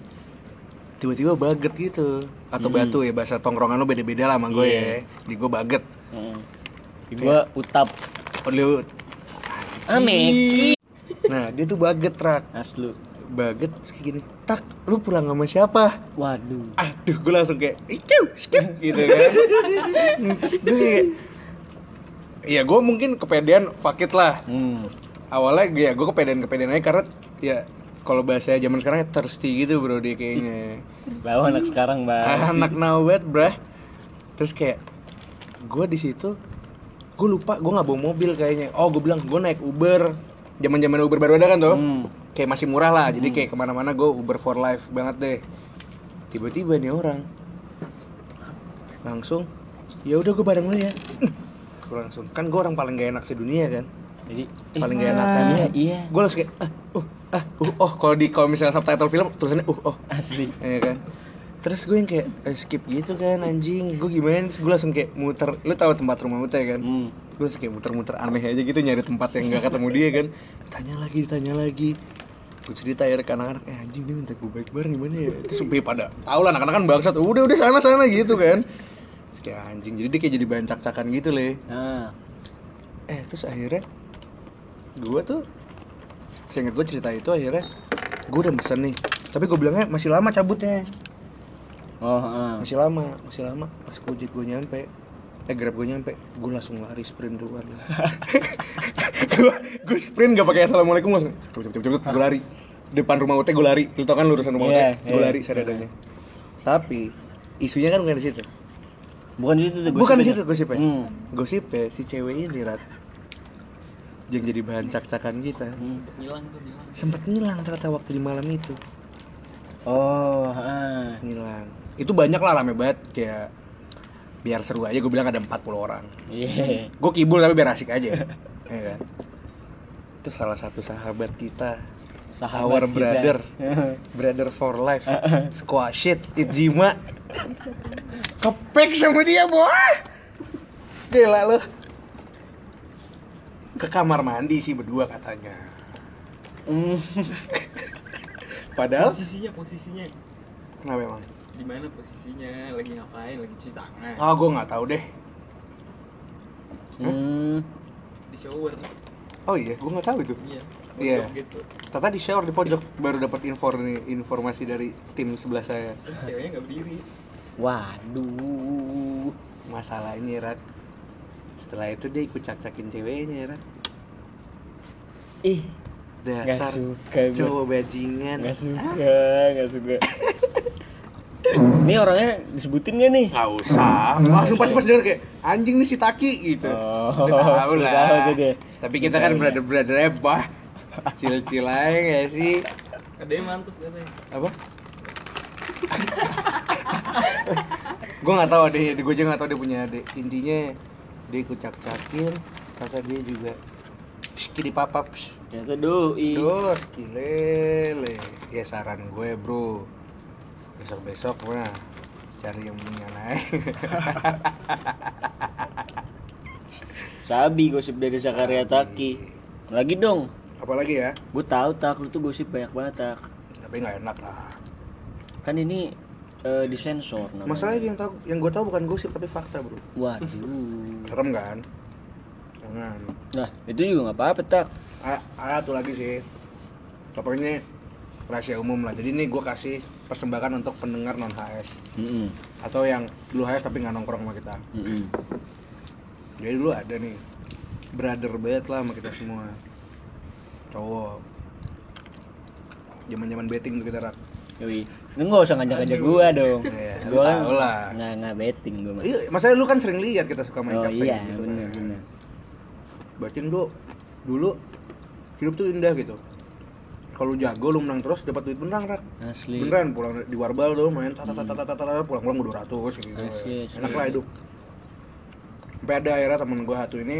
tiba-tiba baget gitu atau Hmm. batu ya bahasa tongkrongan lu beda-beda lah sama gue Iya. ya. Di gue baget. Mm. Gua utap. Lu Ah, Meki. Nah dia tuh baget rak Aslu. baget kayak gini tak lu pulang sama siapa Waduh. aduh gue langsung kayak itu skip gitu kan terus gue kayak Iya gue mungkin kepedean fuck it lah Hmm. awalnya ya gue kepedean kepedean aja karena ya kalau bahasa zaman sekarang ya thirsty gitu bro dia kayaknya Bawa anak sekarang banget. anak now banget brah terus kayak gue di situ gue lupa gue nggak bawa mobil kayaknya. Oh gue bilang gue naik Uber. Zaman zaman Uber baru ada kan tuh Hmm. kayak masih murah lah. Jadi kayak ke mana-mana gue Uber for life banget deh. Tiba-tiba nih orang. Langsung ya udah gue bareng lu ya. Gue langsung kan gue orang paling gak enak sedunia kan? Jadi paling gak enak kan? Iya, iya. gue langsung kayak ah uh ah uh oh. Kalau di kalau misalnya subtitle film tulisannya uh oh. Asli. ya kan terus gue yang kayak eh, skip gitu kan anjing. Gue gimana terus gue langsung kayak muter lu tahu tempat rumah Uta ya kan? Hmm. gue langsung kayak muter-muter aneh aja gitu nyari tempat yang gak ketemu dia kan. Tanya lagi ditanya lagi. Gue cerita ya ke anak-anak eh anjing dia minta gue baik bar gimana ya? Terus sampai pada tau lah anak-anak kan bangsat udah udah sana sana gitu kan. Terus kayak anjing jadi dia kayak jadi bahan cak-cakan gitu le. Nah. eh terus akhirnya gue tuh seinget gue cerita itu akhirnya gue udah pesen nih. Tapi gue bilangnya masih lama cabutnya Oh, heeh. masih lama masih lama. Pas gojek gue nyampe eh grab gue nyampe gue langsung lari sprint keluar. Gue gue sprint gak pakai assalamualaikum langsung cepet cepet cepet gue lari. Depan rumah UT gue lari. Lu tau kan lurusan rumah Iya, UT gue iya. lari seadanya. Tapi isunya kan bukan di situ. Bukan di situ tuh bukan di situ gosipnya. Hmm. gosipnya si cewek ini rat yang jadi bahan cak-cakan kita. Hmm. Hilang tuh, hilang. sempat ngilang ternyata waktu di malam itu Oh, ngilang itu banyak lah rame banget kayak biar seru aja gue bilang ada 40 orang. Iya. gue kibul tapi biar asik aja. Ya kan? Itu salah satu sahabat kita. Sahabat our kita. brother. Brother for life. Squash it Itzima kepek sama dia boah gila lu. Ke kamar mandi sih berdua katanya. Hmm. padahal Posisinya, posisinya. kenapa emang Di mana posisinya? Lagi ngapain? Lagi cuci tangan. ah gue nggak tahu deh Hmm. di shower oh iya gue nggak tahu itu iya Iya. pojok gitu ternyata di shower di pojok baru dapat info informasi dari tim sebelah saya terus ceweknya nggak berdiri Waduh. masalahnya Rat setelah itu dia ikut cak-cakin ceweknya Rat Ih, nggak dasar suka gue. cowok bajingan. Nggak suka, nggak suka. Ini orangnya disebutin gak nih? nggak usah. Langsung pasti pas denger kayak anjing nih si Taki gitu. Oh, Udah tahu lah. tahu tapi kita kan brother brothernya bah. Cil-cil aja nggak sih? Ada yang mantep katanya apa? Gue nggak tahu deh gue aja nggak tahu dia punya adik. Intinya dia ikut cak-cakin kata dia juga skidi papap Ternyata doi. terus kilele ya saran gue bro besok besok mah cari yang punya naik Sabi gosip dari Zakaria Taki. Lagi dong. apalagi ya Gue tahu tak lu tuh gosip banyak banget tak. tapi nggak enak lah Kan ini eh, disensor namanya. masalahnya yang tahu yang gue tahu bukan gosip tapi fakta bro Waduh. serem kan jangan Nah, itu juga nggak apa-apa tak. Ada tuh lagi sih pokoknya rahasia umum lah jadi ini gue kasih persembahan untuk pendengar non HS Mm-mm. atau yang dulu HS tapi nggak nongkrong sama kita Mm-mm. jadi dulu ada nih brother banget lah sama kita semua cowok zaman zaman betting tuh kita rak Yoi. Lu nggak usah ngajak-ngajak gua dong. Iya, gua kan lah. nggak nggak betting gua mah. iya masalahnya lu kan sering lihat kita suka main Oh capsek iya, gitu benar kan. benar. Betting tuh dulu hidup tuh indah gitu kalau jago lu menang terus dapat duit beneran rak Asli. beneran pulang di warbal tuh main tata tata tata tata pulang pulang dua ratus gitu Asik, asik. enak lah hidup sampai ada akhirnya temen gue satu ini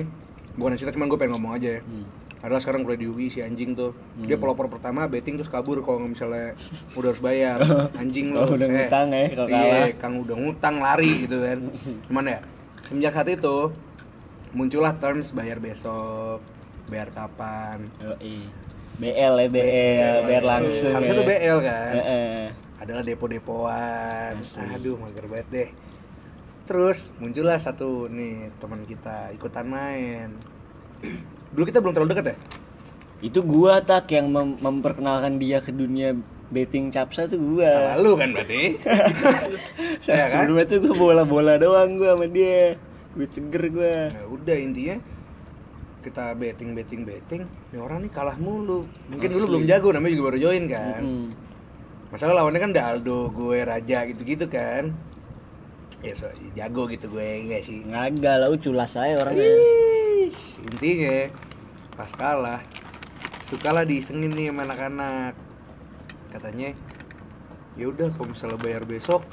bukan cerita cuman gue pengen ngomong aja ya Hmm. adalah sekarang kuliah di UI si anjing tuh dia Hmm. pelopor pertama betting terus kabur kalau misalnya udah harus bayar anjing Oh, lu udah Eh, ngutang ya kalau iya kalah. kang udah ngutang lari gitu kan cuman ya semenjak saat itu muncullah terms bayar besok bayar kapan Yoi. BL ya BL, biar langsung. harusnya ya. tuh BL kan Heeh. adalah depo-depoan aduh mager banget deh terus muncullah satu nih teman kita ikutan main dulu kita belum terlalu dekat ya Itu gua tak yang mem- memperkenalkan dia ke dunia betting capsa tuh gua. salah lu kan berarti ya kan Sebelumnya tuh gua bola-bola doang gua sama dia. Gue seger gua. nah udah intinya kita betting betting betting ini orang nih kalah mulu mungkin dulu Asli. belum jago namanya juga baru join kan Mm-mm. masalah lawannya kan udah Aldo gue Raja gitu gitu kan ya so, jago gitu gue enggak sih Ngagak lah, culas saya orangnya. Intinya pas kalah sukalah diisengin nih sama anak-anak katanya ya udah kalau misalnya bayar besok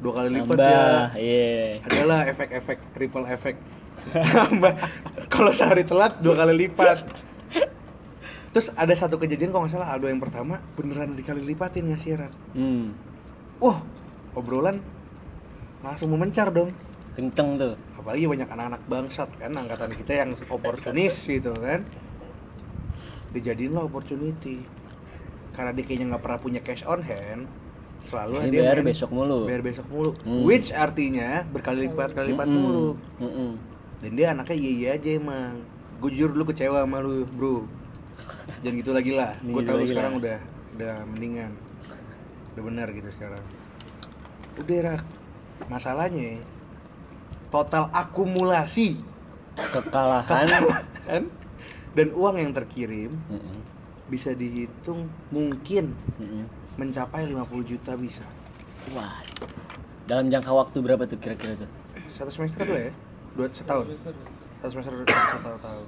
dua kali lipat ya iya. adalah efek-efek ripple effect Tambah. kalau sehari telat dua kali lipat terus ada satu kejadian kalau nggak salah Aldo yang pertama beneran dikali lipatin ngasih Rat. Hmm. wah obrolan langsung memencar dong Kenceng tuh. apalagi banyak anak-anak bangsat kan angkatan kita yang oportunis gitu kan dijadiin lah opportunity karena dia kayaknya nggak pernah punya cash on hand selalu Ini dia bayar main- besok mulu. bayar besok mulu Hmm. which artinya berkali lipat kali lipat Mm-mm. mulu Mm-mm. dan dia anaknya iya iya aja emang gue jujur dulu kecewa sama lu bro jangan gitu lagi lah gue gitu tahu lagi sekarang lah. udah udah mendingan udah benar gitu sekarang udah rak masalahnya total akumulasi Kekalahan. kan dan uang yang terkirim Mm-mm. bisa dihitung mungkin Mm-mm. Mencapai 50 juta bisa Wah. Dalam jangka waktu berapa tuh kira-kira tuh? satu semester dulu ya dua setahun Semester satu semester satu tahun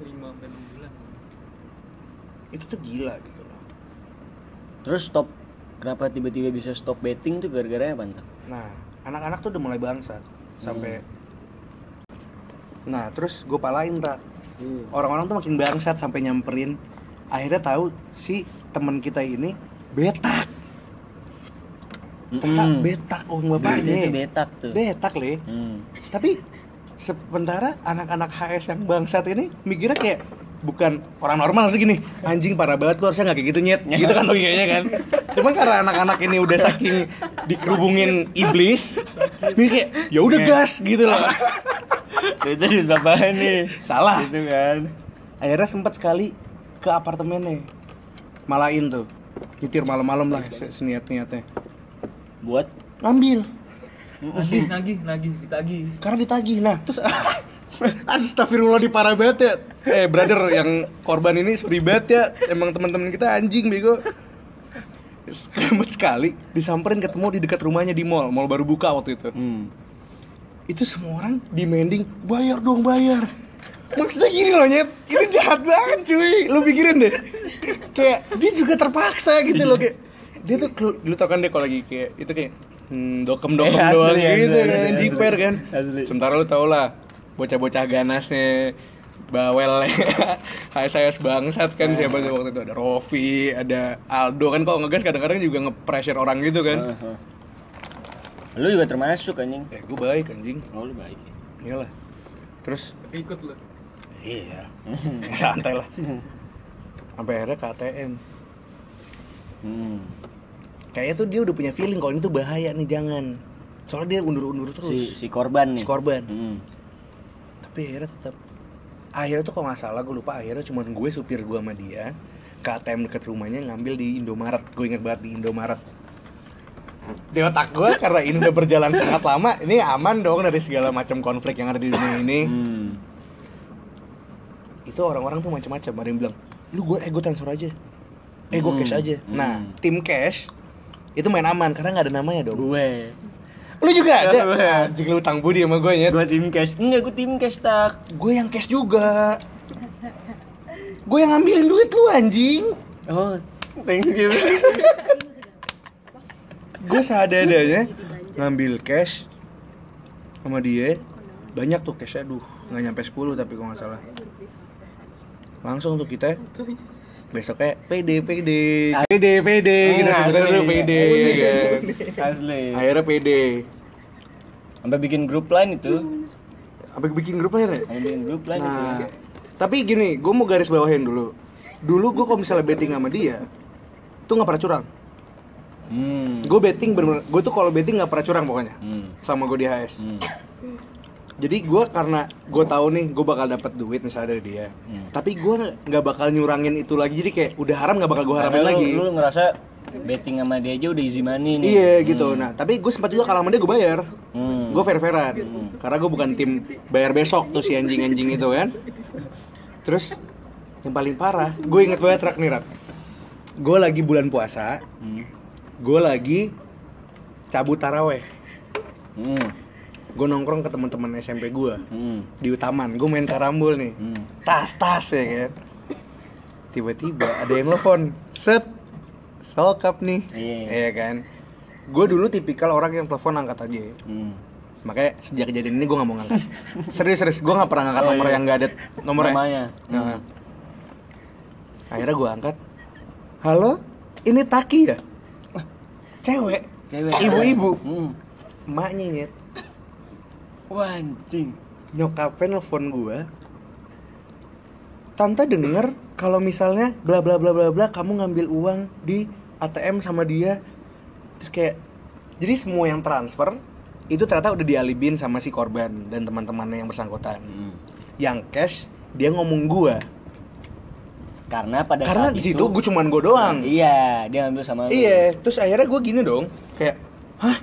lima enam bulan itu tuh gila gitu loh Terus stop kenapa tiba-tiba bisa stop betting tuh gara-gara apa? Nah, anak-anak tuh udah mulai bangsat sampai Hmm. Nah, terus gue palain tak. Orang-orang tuh makin bangsat sampai nyamperin. Akhirnya tahu si teman kita ini betak. Ternyata Mm-mm. betak uang Dia itu bapaknya. betak tuh. Betak le. Hmm. Tapi sementara anak-anak HS yang bangsat ini mikirnya kayak bukan orang normal sih gini anjing parah banget lu harusnya nggak kayak gitu nyet gitu kan logikanya kan cuman karena anak-anak ini udah saking dikerubungin iblis mikir kayak ya udah gas gitu loh Itu duit bapak nih. salah Itu kan. akhirnya sempat sekali ke apartemennya malain tuh nyetir malam-malam lah se- seniat-niatnya. Buat? Ngambil. Nagih, nagih, nagih, ditagih. karena ditagih nah terus Astagfirullah di parah banget ya. Eh brother yang korban ini sorry banget ya. Emang teman-teman kita anjing bego. Selamat sekali Disamperin ketemu di dekat rumahnya di mall. Mall baru buka waktu itu. Hmm. Itu semua orang demanding Bayar dong bayar. Maksudnya gini loh nyet. Itu jahat banget cuy. Lu pikirin deh Kayak dia juga terpaksa gitu loh kayak Dia tuh lu, lu tau kan deh kalau lagi kayak Itu kayak hmm, Dokem-dokem Eh, asli, doang asli, gitu asli, kan. Jiper kan Asli. Sementara lu tau lah Bocah-bocah ganasnya Bawel HSIS bangsat kan siapa sih waktu itu Ada Rofi, ada Aldo kan kalau ngegas kadang-kadang juga nge-pressure orang gitu kan Heeh. Lu juga termasuk anjing. Eh gue baik anjing Oh, lu baik. ya. Iyalah Terus Ikut lu. Iya Santai lah Sampai akhirnya ke ATM Hmm. Kayaknya tuh dia udah punya feeling kalau ini tuh bahaya nih jangan Soalnya dia undur-undur terus Si si korban nih. Si korban Hmm. Tapi akhirnya tetap Akhirnya tuh kalau nggak salah gue lupa Akhirnya cuma gue supir gue sama dia Ke ATM deket rumahnya ngambil di Indomaret Gue inget banget di Indomaret di otak gue karena ini udah berjalan sangat lama ini aman dong dari segala macam konflik yang ada di dunia ini Hmm. itu orang-orang tuh macam-macam ada yang bilang lu gue eh gue transfer aja. Eh gue Hmm, cash aja. Nah hmm. tim cash itu main aman karena nggak ada namanya dong. Gue. lu juga ada? anjing lu utang budi sama gue ya. Gue tim cash. Enggak, gue tim cash tak. gue yang cash juga. Gue yang ngambilin duit lu anjing. Oh, thank you. gue seadanya ngambil cash sama dia. Banyak tuh cashnya. Aduh nggak nyampe 10 tapi kalau nggak salah langsung tuh kita besoknya PD PD PD PD kita sebutin dulu PD ya kan? Asli. akhirnya PD Sampai bikin grup lain itu. sampai bikin grup lain ya? Bikin grup lain nah itu. tapi gini gue mau garis bawahin dulu. Dulu gue kalau misalnya betting sama dia tuh nggak pernah curang. Hmm. gue betting bener gue tuh kalau betting nggak pernah curang pokoknya. Hmm. sama gue di HS Hmm. Jadi gue karena gue tahu nih gue bakal dapat duit misalnya dari dia Hmm. tapi gue nggak bakal nyurangin itu lagi jadi kayak udah haram nggak bakal gue haramin Karena lu- lagi Lu, ngerasa betting sama dia aja udah easy money nih. iya gitu Hmm. nah tapi gue sempat juga kalah sama dia gue bayar Hmm. gue fair fairan Hmm. karena gue bukan tim bayar besok tuh si anjing anjing itu kan terus yang paling parah gue inget banget rak nih rak gue lagi bulan puasa Hmm. gue lagi cabut taraweh Hmm. Gue nongkrong ke teman-teman SMP gue Hmm. di Utaman gue main karambol nih Hmm. tas tas ya kan tiba-tiba ada yang telepon set sokap nih Iya. Iya kan gue dulu tipikal orang yang telepon angkat aja Hmm. makanya sejak kejadian ini gue nggak mau ngangkat serius serius gue nggak pernah ngangkat Oh, nomor iya. yang nggak ada nomornya Namanya. Nah. Hmm. akhirnya gue angkat halo ini Taki ya cewek Cewek. Ibu-ibu. Hmm. emaknya nyet Wah, anjing. nyokapnya nelfon gue tante denger kalau misalnya bla bla bla bla bla kamu ngambil uang di ATM sama dia terus kayak jadi semua yang transfer itu ternyata udah dialibin sama si korban dan teman-temannya yang bersangkutan Hmm. yang cash dia ngomong gua Karena pada karena saat di itu situ gue cuman gue doang Iya, dia ngambil sama lu. iya terus akhirnya gue gini dong kayak hah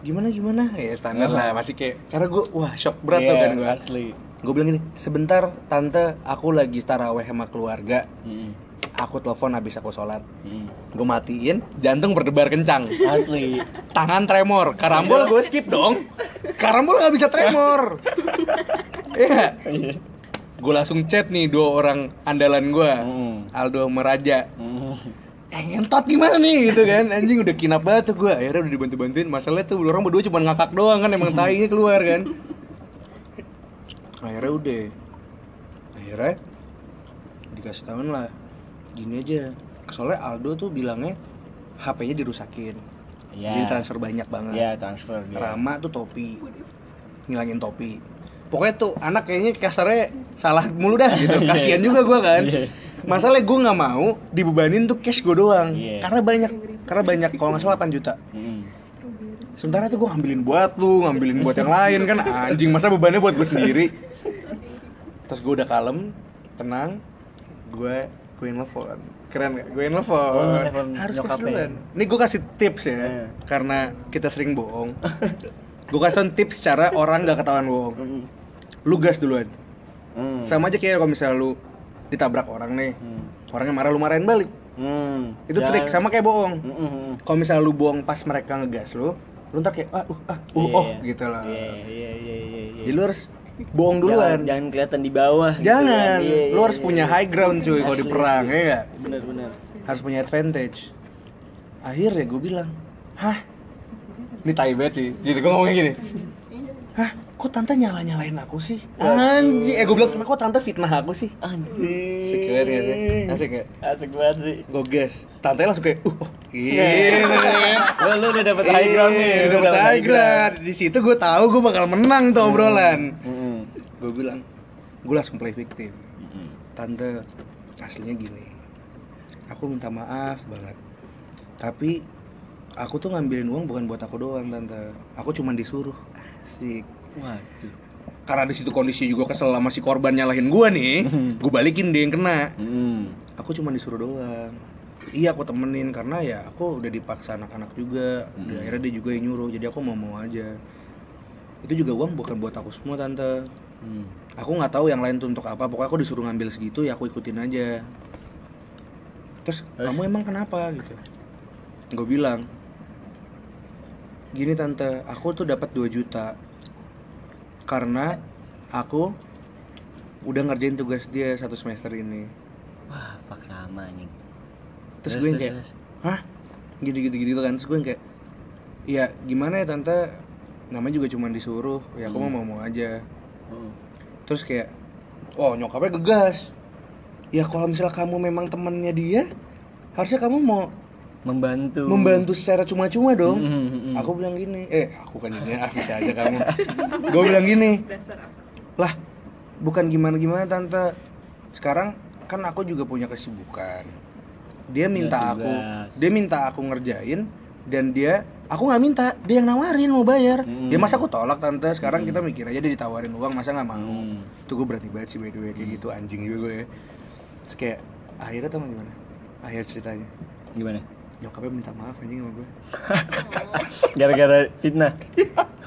gimana gimana? Ya standar lah masih kayak karena gue wah shock berat tuh Iya, kan gue Asli. gue bilang gini sebentar tante aku lagi taraweh sama keluarga. Hmm. aku telepon habis aku sholat. Hmm. gue matiin jantung berdebar kencang. Asli. tangan tremor. Karambol gue skip dong. Karambol nggak bisa tremor. Iya. Gue langsung chat nih dua orang andalan gue Hmm. Aldo sama Raja. Hmm. Eh ngentot gimana nih gitu kan? Anjing udah kinap banget tuh gue akhirnya udah dibantu bantuin masalahnya tuh orang berdua cuma ngakak doang kan emang tainya keluar kan. Akhirnya udah. Akhirnya dikasih tahuan lah. Gini aja. Soalnya Aldo tuh bilangnya HP-nya dirusakin. Iya. jadi transfer banyak banget. Iya, transfer dia. Rama tuh topi. Ngilangin topi. Pokoknya tuh anak kayaknya kasarnya salah mulu dah gitu. Iya. kasihan juga gue kan Masalahnya gue nggak mau dibebanin tuh cash gue doang. Iya. karena banyak karena banyak kalau nggak salah 8 juta. Hmm. sementara itu gue ngambilin buat lu ngambilin buat yang lain kan? Anjing masa bebannya buat gue sendiri? Terus gue udah kalem tenang gue gue nelfon. Keren gak? gue nelfon. Harus duluan. Ini gue kasih tips ya Iya. karena kita sering bohong. Gue kasih tips cara orang gak ketahuan bohong. Lu gas duluan. Hmm. sama aja kayak kalau misalnya lu ditabrak orang nih Hmm. orangnya marah lu marahin balik Hmm. itu Jangan- trik sama kayak bohong Hmm, hmm, kalau misalnya lu bohong pas mereka ngegas lu lu ntar kayak ah uh, ah uh, Iya, oh iya. gitu lah Iya, iya, iya, iya, iya. jadi lu harus bohong duluan Jangan, jangan kelihatan di bawah. gitu Jangan, kan. Iya, lu iya, harus iya, punya iya. high ground cuy kalau di perang ya nggak? Bener bener. Harus punya advantage. Akhirnya gue bilang, hah? Ini tai banget sih. Jadi gue ngomongnya gini, hah? Kok tante nyala nyalain aku sih? Anjing, eh gue bilang kok tante fitnah aku sih? Anjing. Asik banget gak sih? Asik gak? Asik banget sih. Gue gas, tante langsung kayak, uh, oh, gini. Oh, lu udah dapet high ground nih. Iya, udah dapet high ground. Di situ gue tahu gue bakal menang tuh obrolan. Hmm. Gue bilang, gue langsung play victim. Hmm. tante aslinya gini aku minta maaf banget tapi aku tuh ngambilin uang bukan buat aku doang tante aku cuma disuruh asik Waduh. karena di situ kondisi juga kesel sama si korban nyalahin gua nih gue balikin dia yang kena. Hmm. aku cuma disuruh doang. Iya aku temenin karena ya aku udah dipaksa anak-anak juga. Hmm. Dan akhirnya dia juga yang nyuruh jadi aku mau mau aja. Itu juga uang bukan buat aku semua tante. Hmm. aku nggak tahu yang lain tuh untuk apa. Pokoknya aku disuruh ngambil segitu ya aku ikutin aja. Terus kamu emang kenapa? Gitu. Gue bilang gini tante. Aku tuh dapat 2 juta karena aku udah ngerjain tugas dia satu semester ini. Wah, fuck sama anjing. terus gue yang kayak hah? Gitu gitu gitu kan. Terus gue yang kayak iya gimana ya tante? Namanya juga cuma disuruh. Ya aku Hmm. mau mau aja. Oh. terus kayak oh nyokapnya gegas. Ya kalau misalnya kamu memang temannya dia harusnya kamu mau membantu. Membantu secara cuma-cuma dong. Hmm, hmm, hmm. aku bilang gini eh aku kan ini ah bisa aja kamu. Gue bilang gini aku. lah bukan gimana gimana tante. Sekarang kan aku juga punya kesibukan. Dia minta aku tugas. dia minta aku ngerjain dan dia aku nggak minta dia yang nawarin mau bayar. Hmm. ya masa aku tolak tante? Sekarang kita mikir aja dia ditawarin uang masa nggak mau? Hmm. itu gue berani banget sih by the way kayak gitu anjing juga gue ya. Terus kayak akhirnya nggak gimana? Akhir ceritanya. Gimana nyokapnya minta maaf anjing sama gue. Gara-gara fitnah.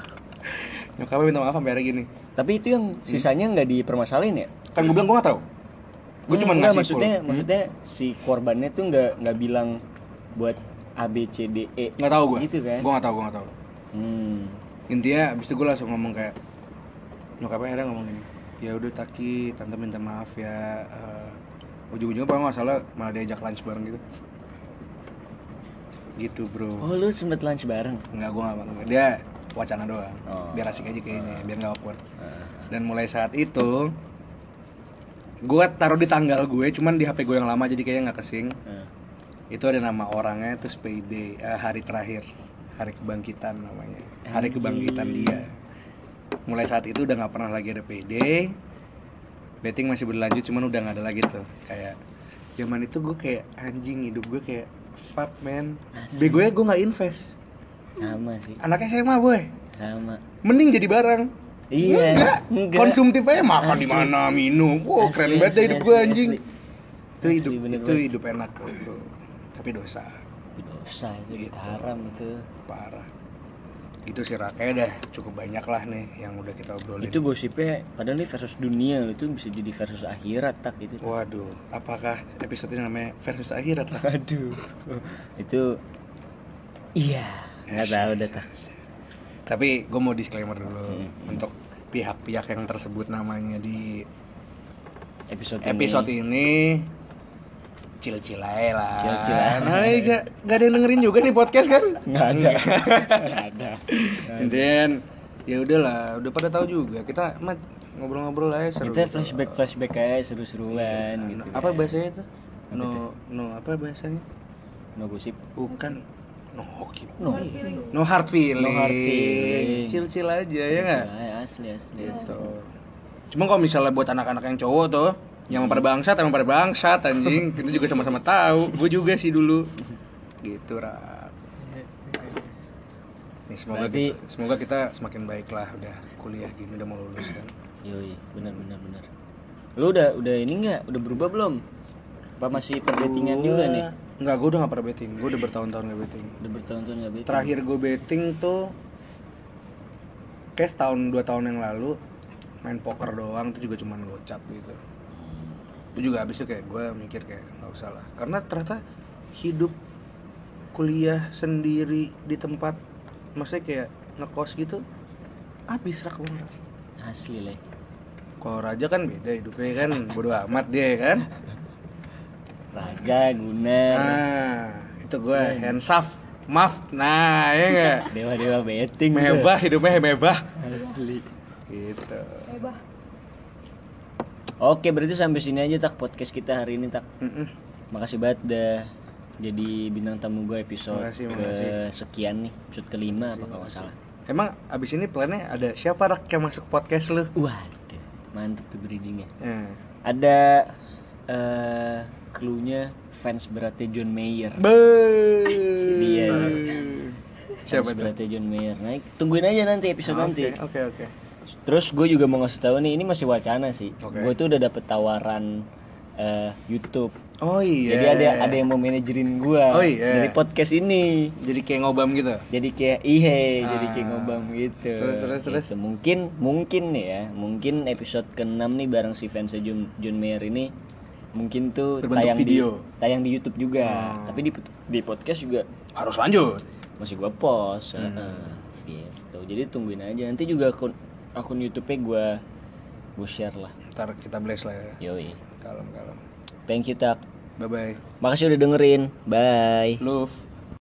Nyokapnya minta maaf sampai hari gini. Tapi itu yang sisanya nggak dipermasalahin ya? Kan gue bilang gue nggak tahu. Gue cuma Enggak, ngasih maksudnya full. maksudnya si korbannya tuh nggak nggak bilang buat A B C D E. Nggak tahu gue gitu kan? Gue nggak tahu gue nggak tahu. Hmm. intinya abis itu gue langsung ngomong kayak nyokapnya akhirnya ngomong gini ya udah taki tante minta maaf ya Eh, ujung-ujungnya apa masalah malah diajak lunch bareng gitu gitu bro. Oh lu sempet lunch bareng? Nggak gue nggak mau dia wacana doang. Oh. biar asik aja kayaknya biar nggak awkward. Ah. dan mulai saat itu gue taruh di tanggal gue cuman di hp gue yang lama jadi kayaknya nggak kesing. Ah. itu ada nama orangnya terus payday eh, hari terakhir. Hari kebangkitan namanya. Hari Anjing. kebangkitan dia. Mulai saat itu udah nggak pernah lagi ada payday. Betting masih berlanjut cuman udah nggak ada lagi tuh. Kayak zaman itu gue kayak anjing hidup gue kayak fuck man. Bego gue nggak invest. Sama sih. Anaknya SMA boy. Sama. Mending jadi barang. Iya. Enggak, enggak. konsumtif aja makan di mana minum. Wow Asli, keren banget asli, hidup gue anjing. asli. itu hidup bener itu hidup enak bro. Tapi dosa. Dosa itu Gitu. gitu. haram itu. Parah gitu sih Ra. Kayaknya dah cukup banyak lah nih yang udah kita obrolin itu gosipnya padahal ini versus dunia itu bisa jadi versus akhirat tak itu tak. waduh apakah episode ini namanya versus akhirat Ra? aduh itu iya nggak tahu dah tak tapi gue mau disclaimer dulu Hmm. untuk pihak-pihak yang tersebut namanya di episode, episode ini ini cil-cil aja lah. Chill-chill aja. nah gak, gak ada yang dengerin juga nih podcast kan? Nggak ada. Nggak ada. And then ya udahlah udah pada tahu juga kita mah ngobrol-ngobrol aja seru. Kita gitu. flashback flashback aja seru-seruan gitu apa kan. bahasanya itu? No no apa bahasanya? No gosip. Bukan. No hoki. No. No hard feeling, No hard feeling. chill chill aja ya nggak? asli asli asli. Cuma kalau misalnya buat anak-anak yang cowok tuh yang pada bangsat emang pada bangsat anjing kita juga sama-sama tahu gue juga sih dulu gitu Ra. nih semoga Berarti- kita, semoga kita semakin baik lah udah kuliah gini udah mau lulus kan Yoi, benar benar benar. Lu udah udah ini nggak? Udah berubah belum? Apa masih perbetingan juga nih? Enggak, gue udah gak pernah betting. Gue udah bertahun-tahun gak betting. Udah bertahun-tahun nggak betting. Terakhir gue betting tuh kayak setahun dua tahun yang lalu main poker doang itu juga cuman gocap gitu. Hmm. Itu juga abis itu kayak gue mikir kayak nggak usah lah. Karena ternyata hidup kuliah sendiri di tempat maksudnya kayak ngekos gitu habis rak uang. Asli leh. Kalau raja kan beda hidupnya kan bodo amat dia kan. Raga, Gunar, Nah, itu gue handsaf, maaf. Nah, ya enggak? dewa-dewa betting. tuh. mewah hidupnya mewah Asli. gitu Hebah. Oke, berarti sampai sini aja tak podcast kita hari ini tak. Mm-mm. Makasih banget dah jadi bintang tamu gue episode Makasih, ke makasih. sekian nih, episode kelima apa kalau salah. emang abis ini plannya ada siapa rak yang masuk podcast lu Waduh, mantep tuh bridgingnya. Eh. Ada eh clue-nya fans beratnya John Mayer. Be Dia. siapa fans beratnya John Mayer. Naik, tungguin aja nanti episode Ah, nanti. oke oke Terus gue juga mau ngasih tahu nih, ini masih wacana sih. Oke. Gue tuh udah dapet tawaran eh, YouTube. oh iya Jadi ada ada yang mau manajerin gue Oh iya. dari podcast ini. jadi kayak ngobam gitu Jadi kayak ihe, jadi kayak Ah. ngobam gitu. Terus, terus, terus. Gitu. Mungkin mungkin nih ya, mungkin episode ke-6 nih bareng si fans John, John Mayer ini mungkin tuh Berbentuk tayang video. di tayang di YouTube juga. Hmm. Tapi di di podcast juga harus lanjut masih gua post. Hmm. Heeh. Gitu. Jadi tungguin aja. Nanti juga akun akun YouTube-nya gua gua share lah. ntar kita bless lah ya Yoi. kalem kalem Thank you tak. bye bye Makasih udah dengerin. Bye. love